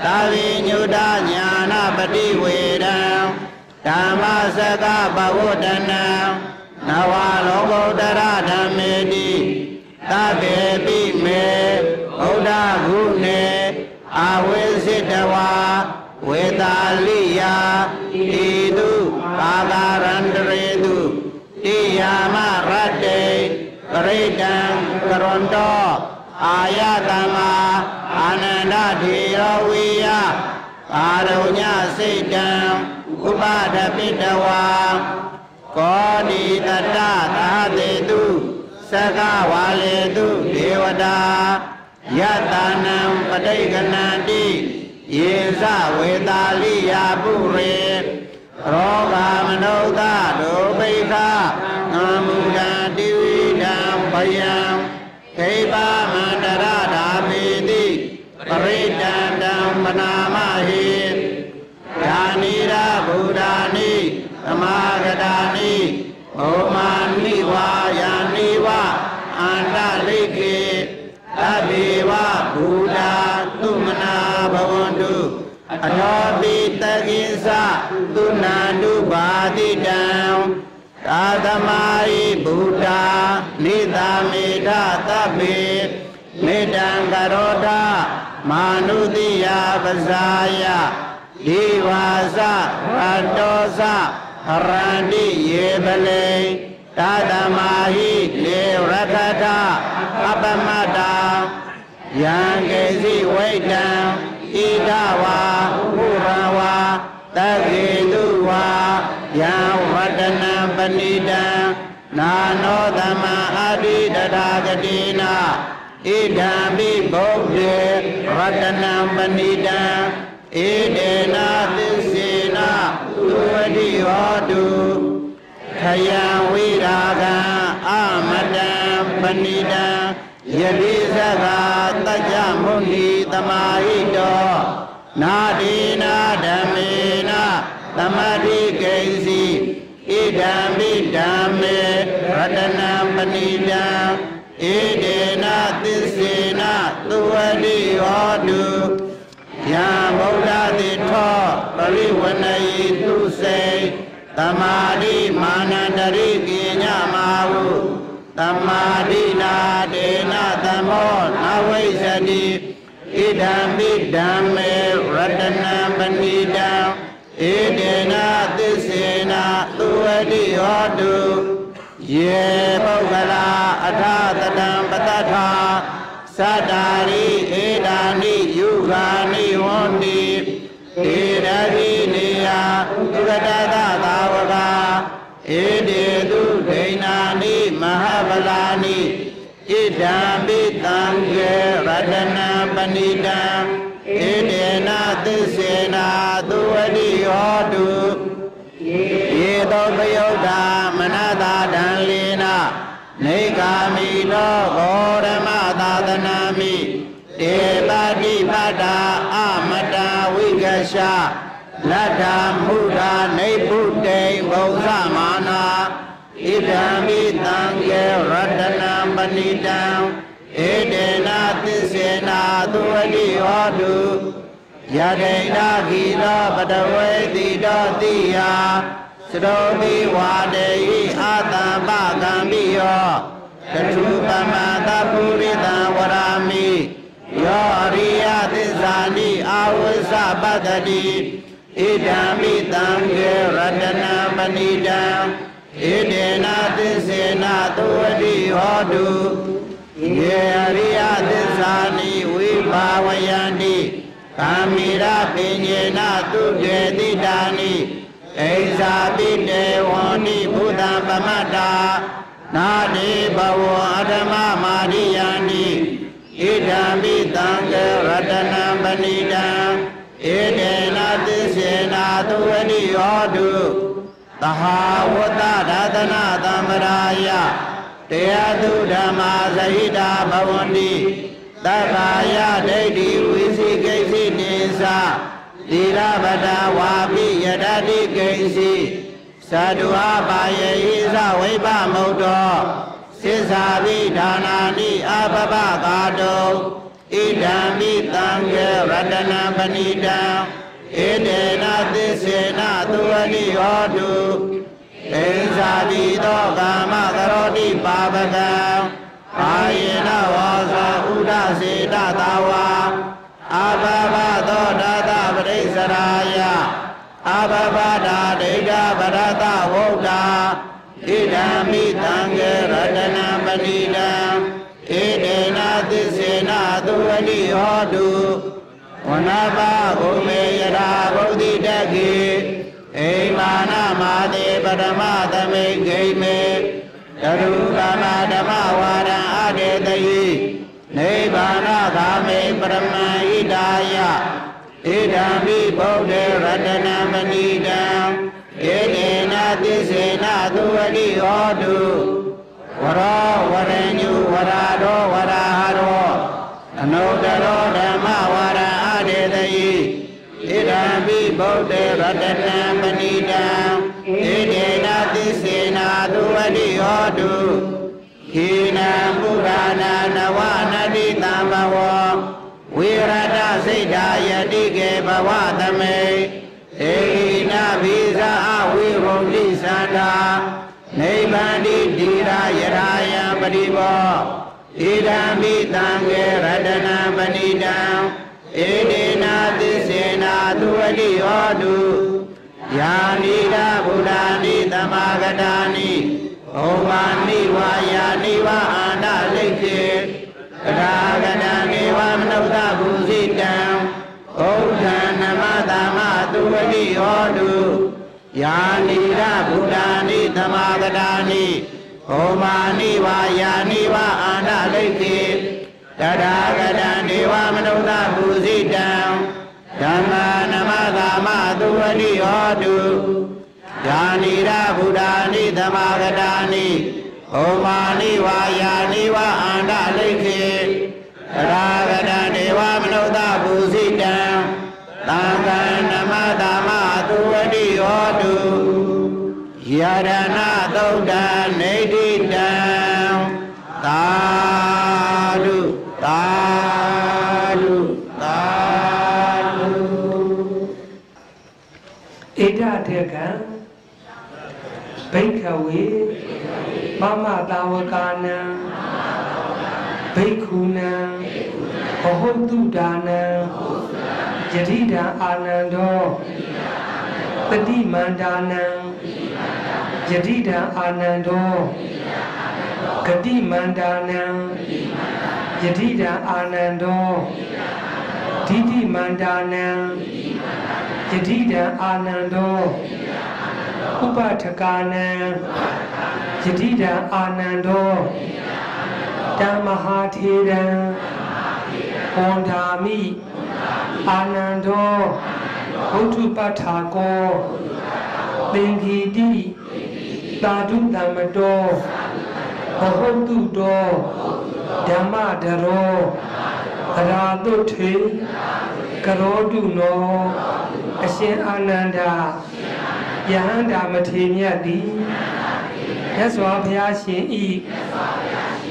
သာဝိညုတညာနာပတိဝေဒံဓမ္မစကပဝတ္တနံနဝလောကုတ္တရဓမ္မေတိသဗ္ဗေပိမေဘုဒ္ဓဂုဏေအာဝိစိတဝါဝေတာလိယာဣတုကာကာရန္တရေတုတိယာမရတ္တေပရိတံက ရွန်တောအာယတမ္မာအာနန္ဒထေရဝေယအာရုညစိတ်တံဥပဒပိတဝါကောဒီတတသာတေတုသကဝါလေတုဒေဝတာယတနံပဋိကနန္တိယေဇဝေတာလိယာပုရေရောဂမနုဿဒုပိခငမုဒံတိဝိဒံဘယံ မာဂတာနိဘောမာနိဝါယာနိဝအန္တလိကေသဗ္ဗေဝဘုဒ္ဓသုမနာဘဝန္တုအထောတိတကိသသုနာတုဘာတိတံသာသမာဟိဘုဒ္ဓနိသာမေဓသဗ္ဗေမေတံကရောဓမာနုတိယပဇာယဒီဝါစရတောစ ဟရန္တိယေပလေသာသမာဟိလေရခထအပမတ္တာယံကေစီဝိတံဣဒဝါဥရဝါတကေတုဝါယံဝတ္တနံပဏိတံနာနောသမ္မာအာတိတထာဂတိနာဣဒံပိဗုဒ္ဓေရတနံပဏိတံဣဒေနာသ ခယံဝိရာဂံအမတံပဏိတံယတိသကတัจจမုနိသမာဟိတောနာဒေနာဓမ္မေနသမတိကိဉ္စီဣဒံပိဓမ္မေရတနံပဏိတံဣဒေနာသစ္စေနသုဝတိဟောတုယံဗုဒ္ဓတိထောပရိဝဏယိသူစေ သမာဓိမာနန္တရိကိညမာဟုသမာဓိနာဒေနသမောနဝိသတိဣဒံပိဓမ္မေရတနံပဏိတံဣဒေနာသစ္စေနာသုဝတိဟောတုယေပုဂ္ဂလာအထတတံပတ္ထာသတ္တာရိဧဒာနိယုဂာနိဝန္တိဧရတိနေယသုရတတ တနာပဏိတံဣဒေနာသစ္စေနာသုဝတိဟောတုယေသောပယုတ်တာမနတာဒံလေနာနေကာမိနောဂောရမသာသနာမိတေပတိပတ္တာအမတဝိကရှလတ္တာမုဒ္ဓနေပုတေဘုဇမာနာဣဒံမိတံကေရတနာပဏိတံဧတေနာသစ္စေနာသု ဝတိဟောတုယတိဏဂီသောပတဝေတိတောတိယသရောမိဝါတေဟိအာတံပကံမိယောတထုပမတပုရိတံဝရာမိယောအရိယသစ္စာနိအာဝိသပတ္တိဣဒံမိတံကေရတနာပဏိတံဣဒေနာသစ္စေနာသုဝတိဟောတုယေအရိယသစ္စာနိ ဝိဘာဝယန္တိကာမိရပင်ညေနသူတေတိတာနိအိဇာပိတေဝန္တိဘုဒ္ဓပမတ္တာနာတိဘဝအဓမ္မမာရိယန္တိဣဒံပိတံကေရတနံပဏိတံဣဒေနသစ္စေနာသုဝတိဟောတုသဟာဝတ္တဒါသနာသံ္ဗရာယတရားသူဓမ္မာသဟိတာဘဝန္တိ သဗ္ဗာယဒိဋ္ဌိဝိသိကိစ္စနိသသီရပဒဝါပိယတတိကိစီသတုအပါယေဟိသဝိပမုတ်တောသစ္စာပိဒါနာနိအပပကာတောဣဒံမိတံကေရတနာပဏိတံဣတေနသစ္စေနသုဝတိဟောတုအိဇာတိသောကာမကရောတိပါပကံ အာယေနဝါစာဥဒစေတသာဝါအာဘဘသောဒသပရိစ္ဆရာယအာဘဘဒာဒိဋ္ဌဗရတဝုဒ္ဓာဣဒံမိတံကေရတနာပဏိတံဣဒေနသစ္စေနသုဝတိဟောတုဝနဘဘုမေယရာဗုဒ္ဓိတခေအိမာနမာတိပရမသမိဂိမေ တရုကမဓမ္မဝါဒံအတေတယိနိဗ္ဗာနဂာမေပရမံဣဒါယဣဒံမိဗုဒ္ဓေရတနာမဏိတံဣဒေနသစ္စေနသုဝတိဟောတုဝရောဝရညုဝရာရောဝရာဟရောအနုတ္တရောဓမ္မဝါဒံအတေတယိဣဒံမိဗုဒ္ဓေရတနာမ တိဟောတုခေနံပုဂ္ဂနာနဝနတိတံဘဝဝိရတစိတ်ဓာယတိကေဘဝသမေဧဟိနဘိဇာအဝိရုံတိသန္တာနိဗ္ဗာန်တိတိရာယရာယံပရိဘောဣဒံမိတံကေရတနာပဏိတံဧဒေနာသစ္စေနာသုဝတိဟောတုယာနိဒဗုဒ္ဓာနိသမာဂတာနိ ဩမာနိဝါယာနိဝါအာနလိခေသဒ္ဓါကဏံနေဝမနုဿဘူဇိတံဩထံနမသမ္မသူဝတိဟောတုယာနိရဗုဒ္ဓာနိသမာကတာနိဩမာနိဝါယာနိဝါအာနလိခေတထာဂတံဒေဝမနုဿဘူဇိတံဓမ္မာနမသမ္မသူဝတိဟောတု ယာနိရဗုဒ္ဓာနိသမာဂတာနိဟောမာနိဝါယာနိဝါအာနလိခေတထာဂတံဒေဝမနုဿပူဇိတံသံဃာနမသာမသူဝတိဟောတုယရဏသုဒ္ဓနေတိတံသာဓုသာဓုသာဓုဣဒတေကံဘိက္ခဝေမမတာဝကာနံဘိက္ခုနံဘဟုတုဒါနံယတိတံအာနန္ဒောတတိမန္တာနံယတိတံအာနန္ဒောဂတိမန္တာနံယတိတံအာနန္ဒောဒိဋ္ဌိမန္တာနံယတိတံအာနန္ဒော ဥပထကာနံယတိတံအာနန္ဒောတမ္မဟာထေရံဝန္ဓာမိအာနန္ဒောဘုထုပဋ္ဌာကောသင်္ခီတိသာဓုတမ္မတောဘဟုတုတောဓမ္မဒရောအရာတုထေကရောတုနောအရှင်အာနန္ဒာ ယဟန္တာမထေမြတ်သည်မြတ်စွာဘုရားရှင်ဤ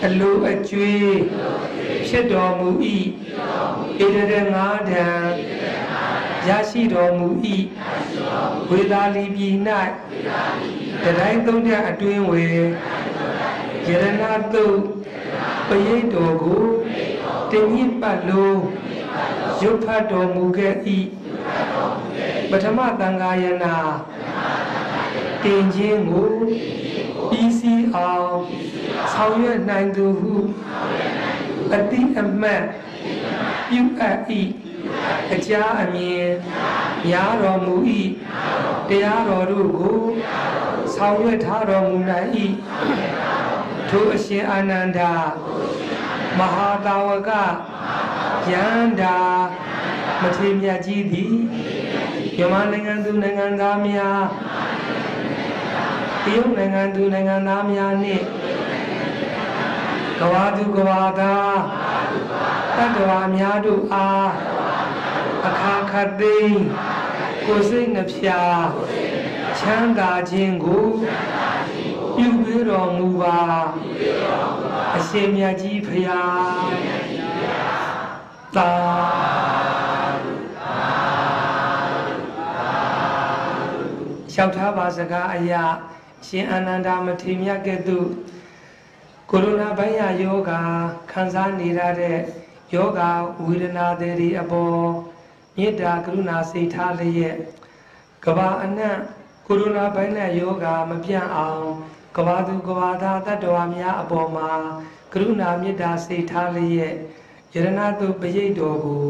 အလိုအကျွေးဖြစ်တော်မူ၏ဣတရငါးတံရရှိတော်မူ၏ဝေသာလီပြည်၌တတိုင်းသုံးတဲ့အတွင်းဝေယရဏတုတ်ပရိတ်တော်ကိုတင်ညစ်ပတ်လုံးရုပ်ဖတ်တော်မူခဲ့၏ ပထမသံဃာယနာတင်ခြင်းကိုပြီးစီးအောင်ဆောင်ရွက်နိုင်သူဟုအတိအမှတ်ပြုအပ်၏အကြအမြင်များတော်မူ၏တရားတော်တို့ကိုဆောင်ရွက်ထားတော်မူနိုင်၏ထိုအရှင်အာနန္ဒာမဟာတာဝကယန္တာမထေမြတ်ကြီးသည် မြန်မာနိုင်ငံသူနိုင်ငံသားများတရုတ်နိုင်ငံသူနိုင်ငံသားများနှင့်ကဝါသူကဝါသားတတ္တဝါများတို့အားအခါခတ်သိမ်းကိုယ်စိတ်နှပြချမ်းသာခြင်းကိုပြုပေးတော်မူပါအရှင်မြတ်ကြီးဖရာသာ လျှောက်ထားပါစကားအရာရှင်အာနန္ဒာမထေရမြတ်ကဲ့သို့ကိုရိုနာဗိုင်းရပ်ယောဂါခံစားနေရတဲ့ယောဂဝေဒနာတွေအပေါ်မေတ္တာကရုဏာစိတ်ထားလျက်ကဘာအနှံ့ကိုရိုနာဗိုင်းရပ်ယောဂါမပြန့်အောင်ကဘာသူကဘာသားတတ္တဝါများအပေါ်မှာကရုဏာမေတ္တာစိတ်ထားလျက်ယရဏတုပရိတ်တော်ကို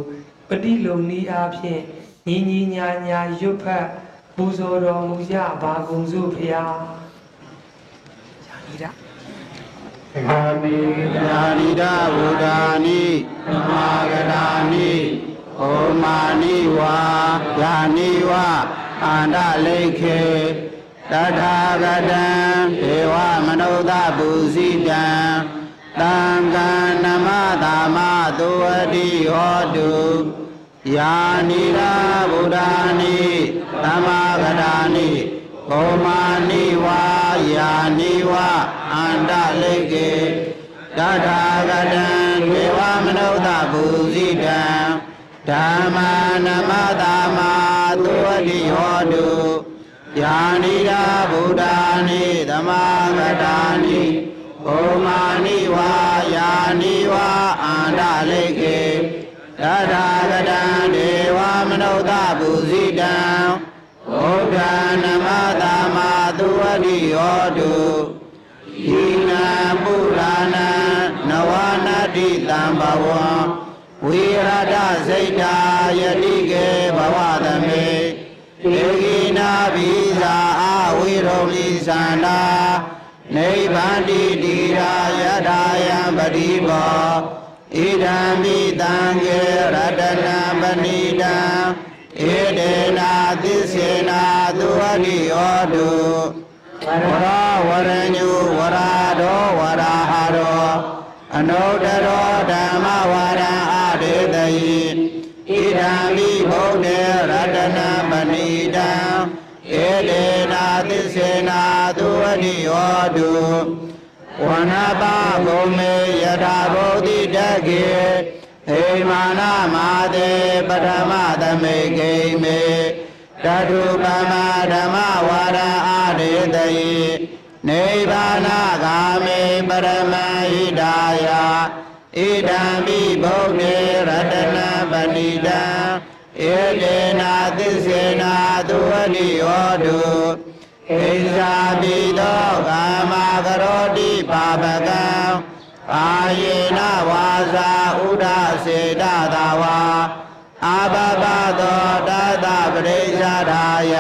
ပฏิလုံဤအားဖြင့်ညီညီညာညာရွတ်ဖတ် ပူဇော်တော်မူကြပါကုန်စို့ဖျား။ယာနိဒအာမိယာနိဒဗုဒ္ဓာနိသမာဂတာနိဩမာနိဝါယာနိဝအာန္တလိခေတထာဂတံဒေဝမနုဿပူဇိတံသံဃာနမသာမသုဝတိဟောတု ယာနိရာဗုဒ္ဓာနိသမ္မာဂတာနိဘောမာနိဝါယာနိဝအန္တလိကေတထာဂတံဒေဝမနုဿပူဇိတံဓမ္မာနမတာမသုဝတိဟောတုယာနိရာဗုဒ္ဓာနိသမ္မာဂတာနိဘောမာနိဝါယာနိဝအန္တလိကေ တထာဂတံဒေဝမနုဿပူဇိတံဘုဒ္ဓနမတာမသုဝတိဟောတုဣနာပုရာဏနဝနာတိတံဘဝံဝိရဒစိတ်တာယတိကေဘဝသမေဧကိနာဘိဇာအဝိရုံလိသန္တာနိဗ္ဗာန်တိတိရာယထာယံပတိဘော ဣဒံမိတံကေရတနာပဏိတံဧတေနာသစ္စေနာသုဝတိယောတုဝရဝရညုဝရာဒောဝရာဟာရောအနုတ္တရောဓမ္မဝါဒံအဒေတယိဣဒံမိဘုဒ္ဓေရတနာပဏိတံဧတေနာသစ္စေနာသုဝတိယောတုဝနပါဘုံမေယထာဘုဒ္ဓိတကေ ဟိမာနမာတေပထမသမိကိမေတတုပမဓမ္မဝါဒံအဒေတယိနိဗ္ဗာနဂာမေပရမဟိတာယဣဒံမိဘုဒ္ဓေရတနာပဏိတံဧတေနာသစ္စေနာသုဝတိယောတုဣဇာပိသောကာမကရောတိပါပကံ အာယေနဝါစာဥဒစေတသာဝါအာဘဘသောတတပရိစ္ဆရာယ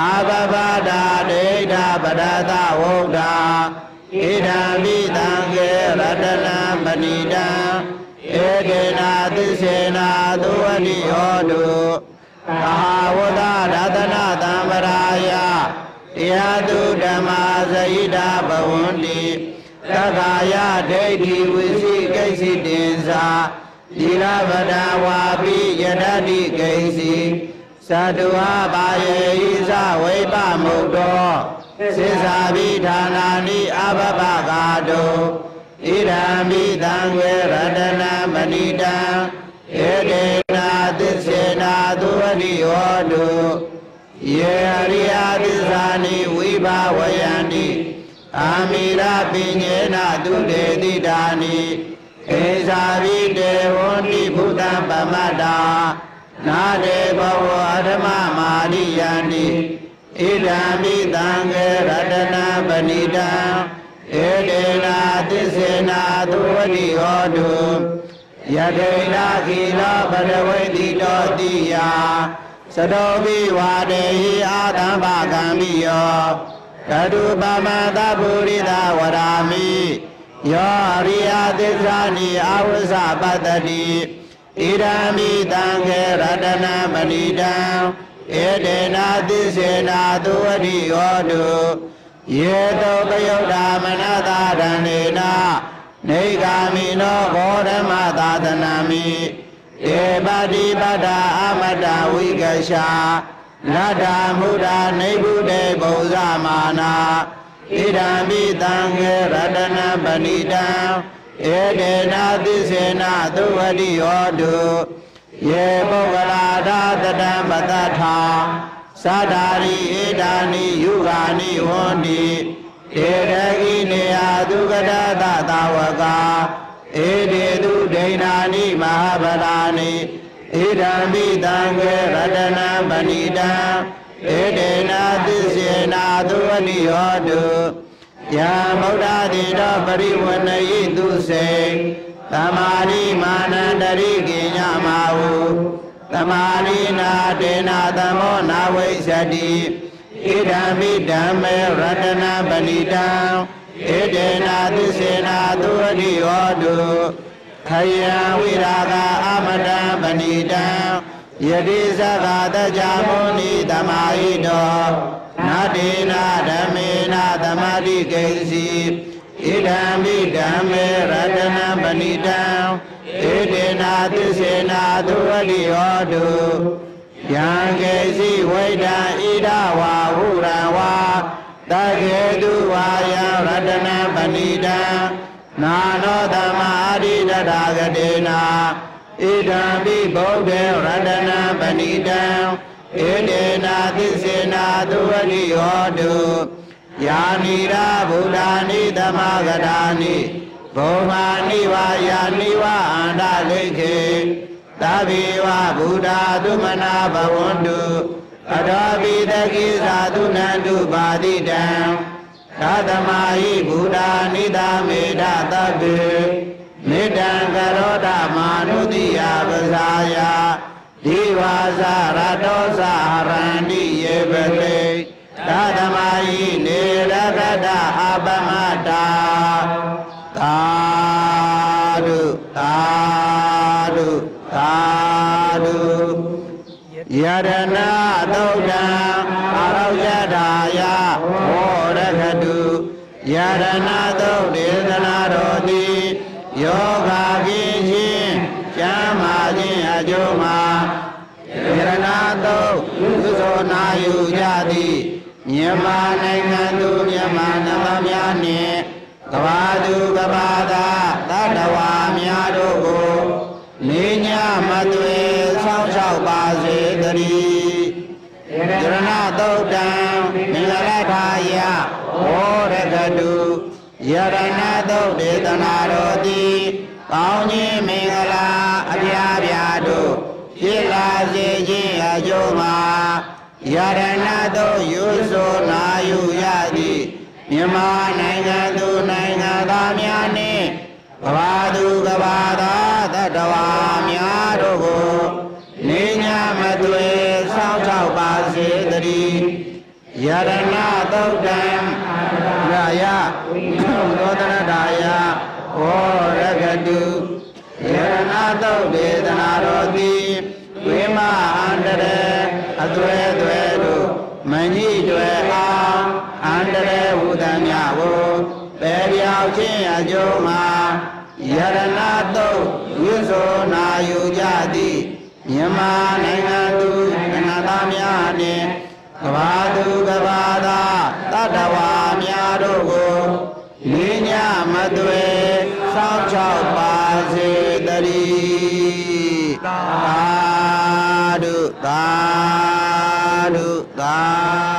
အာဘဘဒာဒိဋ္ဌပရတဝုဒ္ဓာဣဒံမိတံကေရတနံပဏိတံဧကေနာသစ္စေနာသုဝတိယောတုအာဝဒရတနာတံပရာယတရားသူဓမ္မာဇိတာဘဝန္တိ သက္ကာယဒိဋ္ဌိဝိသိကိစ္စိတင်္စာသီလဗဒဝါပိယတတိကိစ္စိသတုဟာပါယေဤသဝိပမုတ်တောစေစာဘိဌာနာနိအဘဘကာတုဣဒံမိတံဝေရတနာမဏိတံဧတေနာသစ္စေနာသုဝတိဟောတုယေရိယသစ္စာနိဝိဘဝယ န္တိအာမိရပိညေနသူတေတိတာနိခေသာဘိတေဝန္တိဘုဒ္ဓပမတ္တာနာတေဘဝအဓမ္မမာရိယန္တိဣဒံမိတံကေရတနာပဏိတံဧတေနာသစ္စေနာသုဝတိဟောတုယတေနာခိလောဘရဝိတိတောတိယသတောဘိဝါဒေဟိအာသံဘကံမိယော ကတုပမတပုရိသဝရာမိယောရိယသစ္စာနိအဝဇ္ဇပတ္တိဣဒံမိတံခေရတနာပဏိတံဧတေနာသစ္စေနာသုဝတိယောတုယေတောပယုတ်တာမနတာရဏေနာနေဂာမိနောဘောဓမသာသနာမိဧပတိပတ္တာအမတဝိကရှာ လတ္တာမုဒ္ဒနေဗုတေဘုဇမာနာဣဒံမိတံခေရတနာပဏိတံဧတေနာသစ္စေနာသုဝတိဟောတုယေပုဂ္ဂလာသာတတံပတ္တထာသာဓာရိဧတာနိယုဂာနိဝန္တိဧရဂိနေယသုကတသသာဝကာဧတေတုဒိဏာနိမဟာဗရာနိ ဣဒံမိတံကေရတနာပဏိတံဧတေနာသစ္စေနာသုဝတိဟောတုယံဗုဒ္ဓတိတောပရိဝဏယိသူစေသမာရိမာနန္တရိကိညမာဟုသမာရိနာတေနာသမောနာဝိသတိဣဒံမိဓမ္မေရတနာပဏိတံဣတေနာသစ္စေနာသုဝတိဟောတု ခယံဝိရာဂအာမတံပဏိတံယတိသက္ကာတကြမုနိသမာဟိတောနာတေနာဓမ္မေနာသမာတိကိဉ္စီဣဒံမိဓမ္မေရတနာပဏိတံဣတေနာသစ္စေနာသုဝတိဟောတုယံကေစီဝိဒံဣဒဝါဟုရံဝါတကေတုဝါယံရတနာပဏိတံ နာနောသမာရိတတာဂတေနာဣဒံပိဗုဒ္ဓေရတနာပဏိတံဣတေနာသစ္စေနာသုဝတိဟောတုယာနိရာဗုဒ္ဓာနိသမဂရာနိဘုံမာနိဝါယာနိဝါအန္တလိခေသဗ္ဗေဝဗုဒ္ဓသုမနာဘဝန္တုအတောပိတကိသာသုနန္တုပါတိတံ သာသမာဟိဘုဒ္ဓနိဒာမေဒသဗ္ဗေမေတ္တံကရောဓမာနုတိယပဇာယဒီဝါစရတောစရန္တိယေပတိသာသမာဟိနေရကတအပမတာသာဓုသာဓုသာဓုယရဏသုတ်တံအရောယတာယဝ ယရဏသုတ်ဒေသနာတော်သည်ယောဂကင်းခြင်းကျမ်းမာခြင်းအကျိုးမှာယရဏသုတ်သုသောနာယူကြသည်မြန်မာနိုင်ငံသူမြန်မာနိုင်ငံများနှင့်ကဘာသူကဘာသာတတ္တဝါများတို့ကိုနေညမသွေဆောင်းလျှောက်ပါစေတည်းယရဏသုတ်တံမင်္ဂလထာယ ဟောရကတုယရဏသုတ်ဒေသနာတော်သည်ကောင်းခြင်းမင်္ဂလာအပြားပြားတို့ဖြစ်လာစေခြင်းအကျိုးမှာယရဏသုတ်ယူဆိုနာယူရသည်မြန်မာနိုင်ငံသူနိုင်ငံသားများနှင့်ကဘာသူကဘာသာတတ္တဝါများတို့ကိုနေညမသွေဆောင်းချောက်ပါစေတည်းယရဏသုတ်တံ ရာယသောတရတာယဟောရကတုယရဏသုတ်ဒေသနာတော်သည်ဝိမအန္တရေအသွဲသွဲတို့မညိတွေအောင်အန္တရေဝုဒ္ဓမြဝပေပြောက်ခြင်းအကျိုးမှာယရဏသုတ်ဝိသောနာယူကြသည်မြန်မာနိုင်ငံသူနိုင်ငံသားများနှင့်ကဘာသူကဘာသာတတ္တဝါများ တို့ကိုနေညမသွေစောင့်ချောက်ပါစေတည်းသာဓုသာဓုသာဓု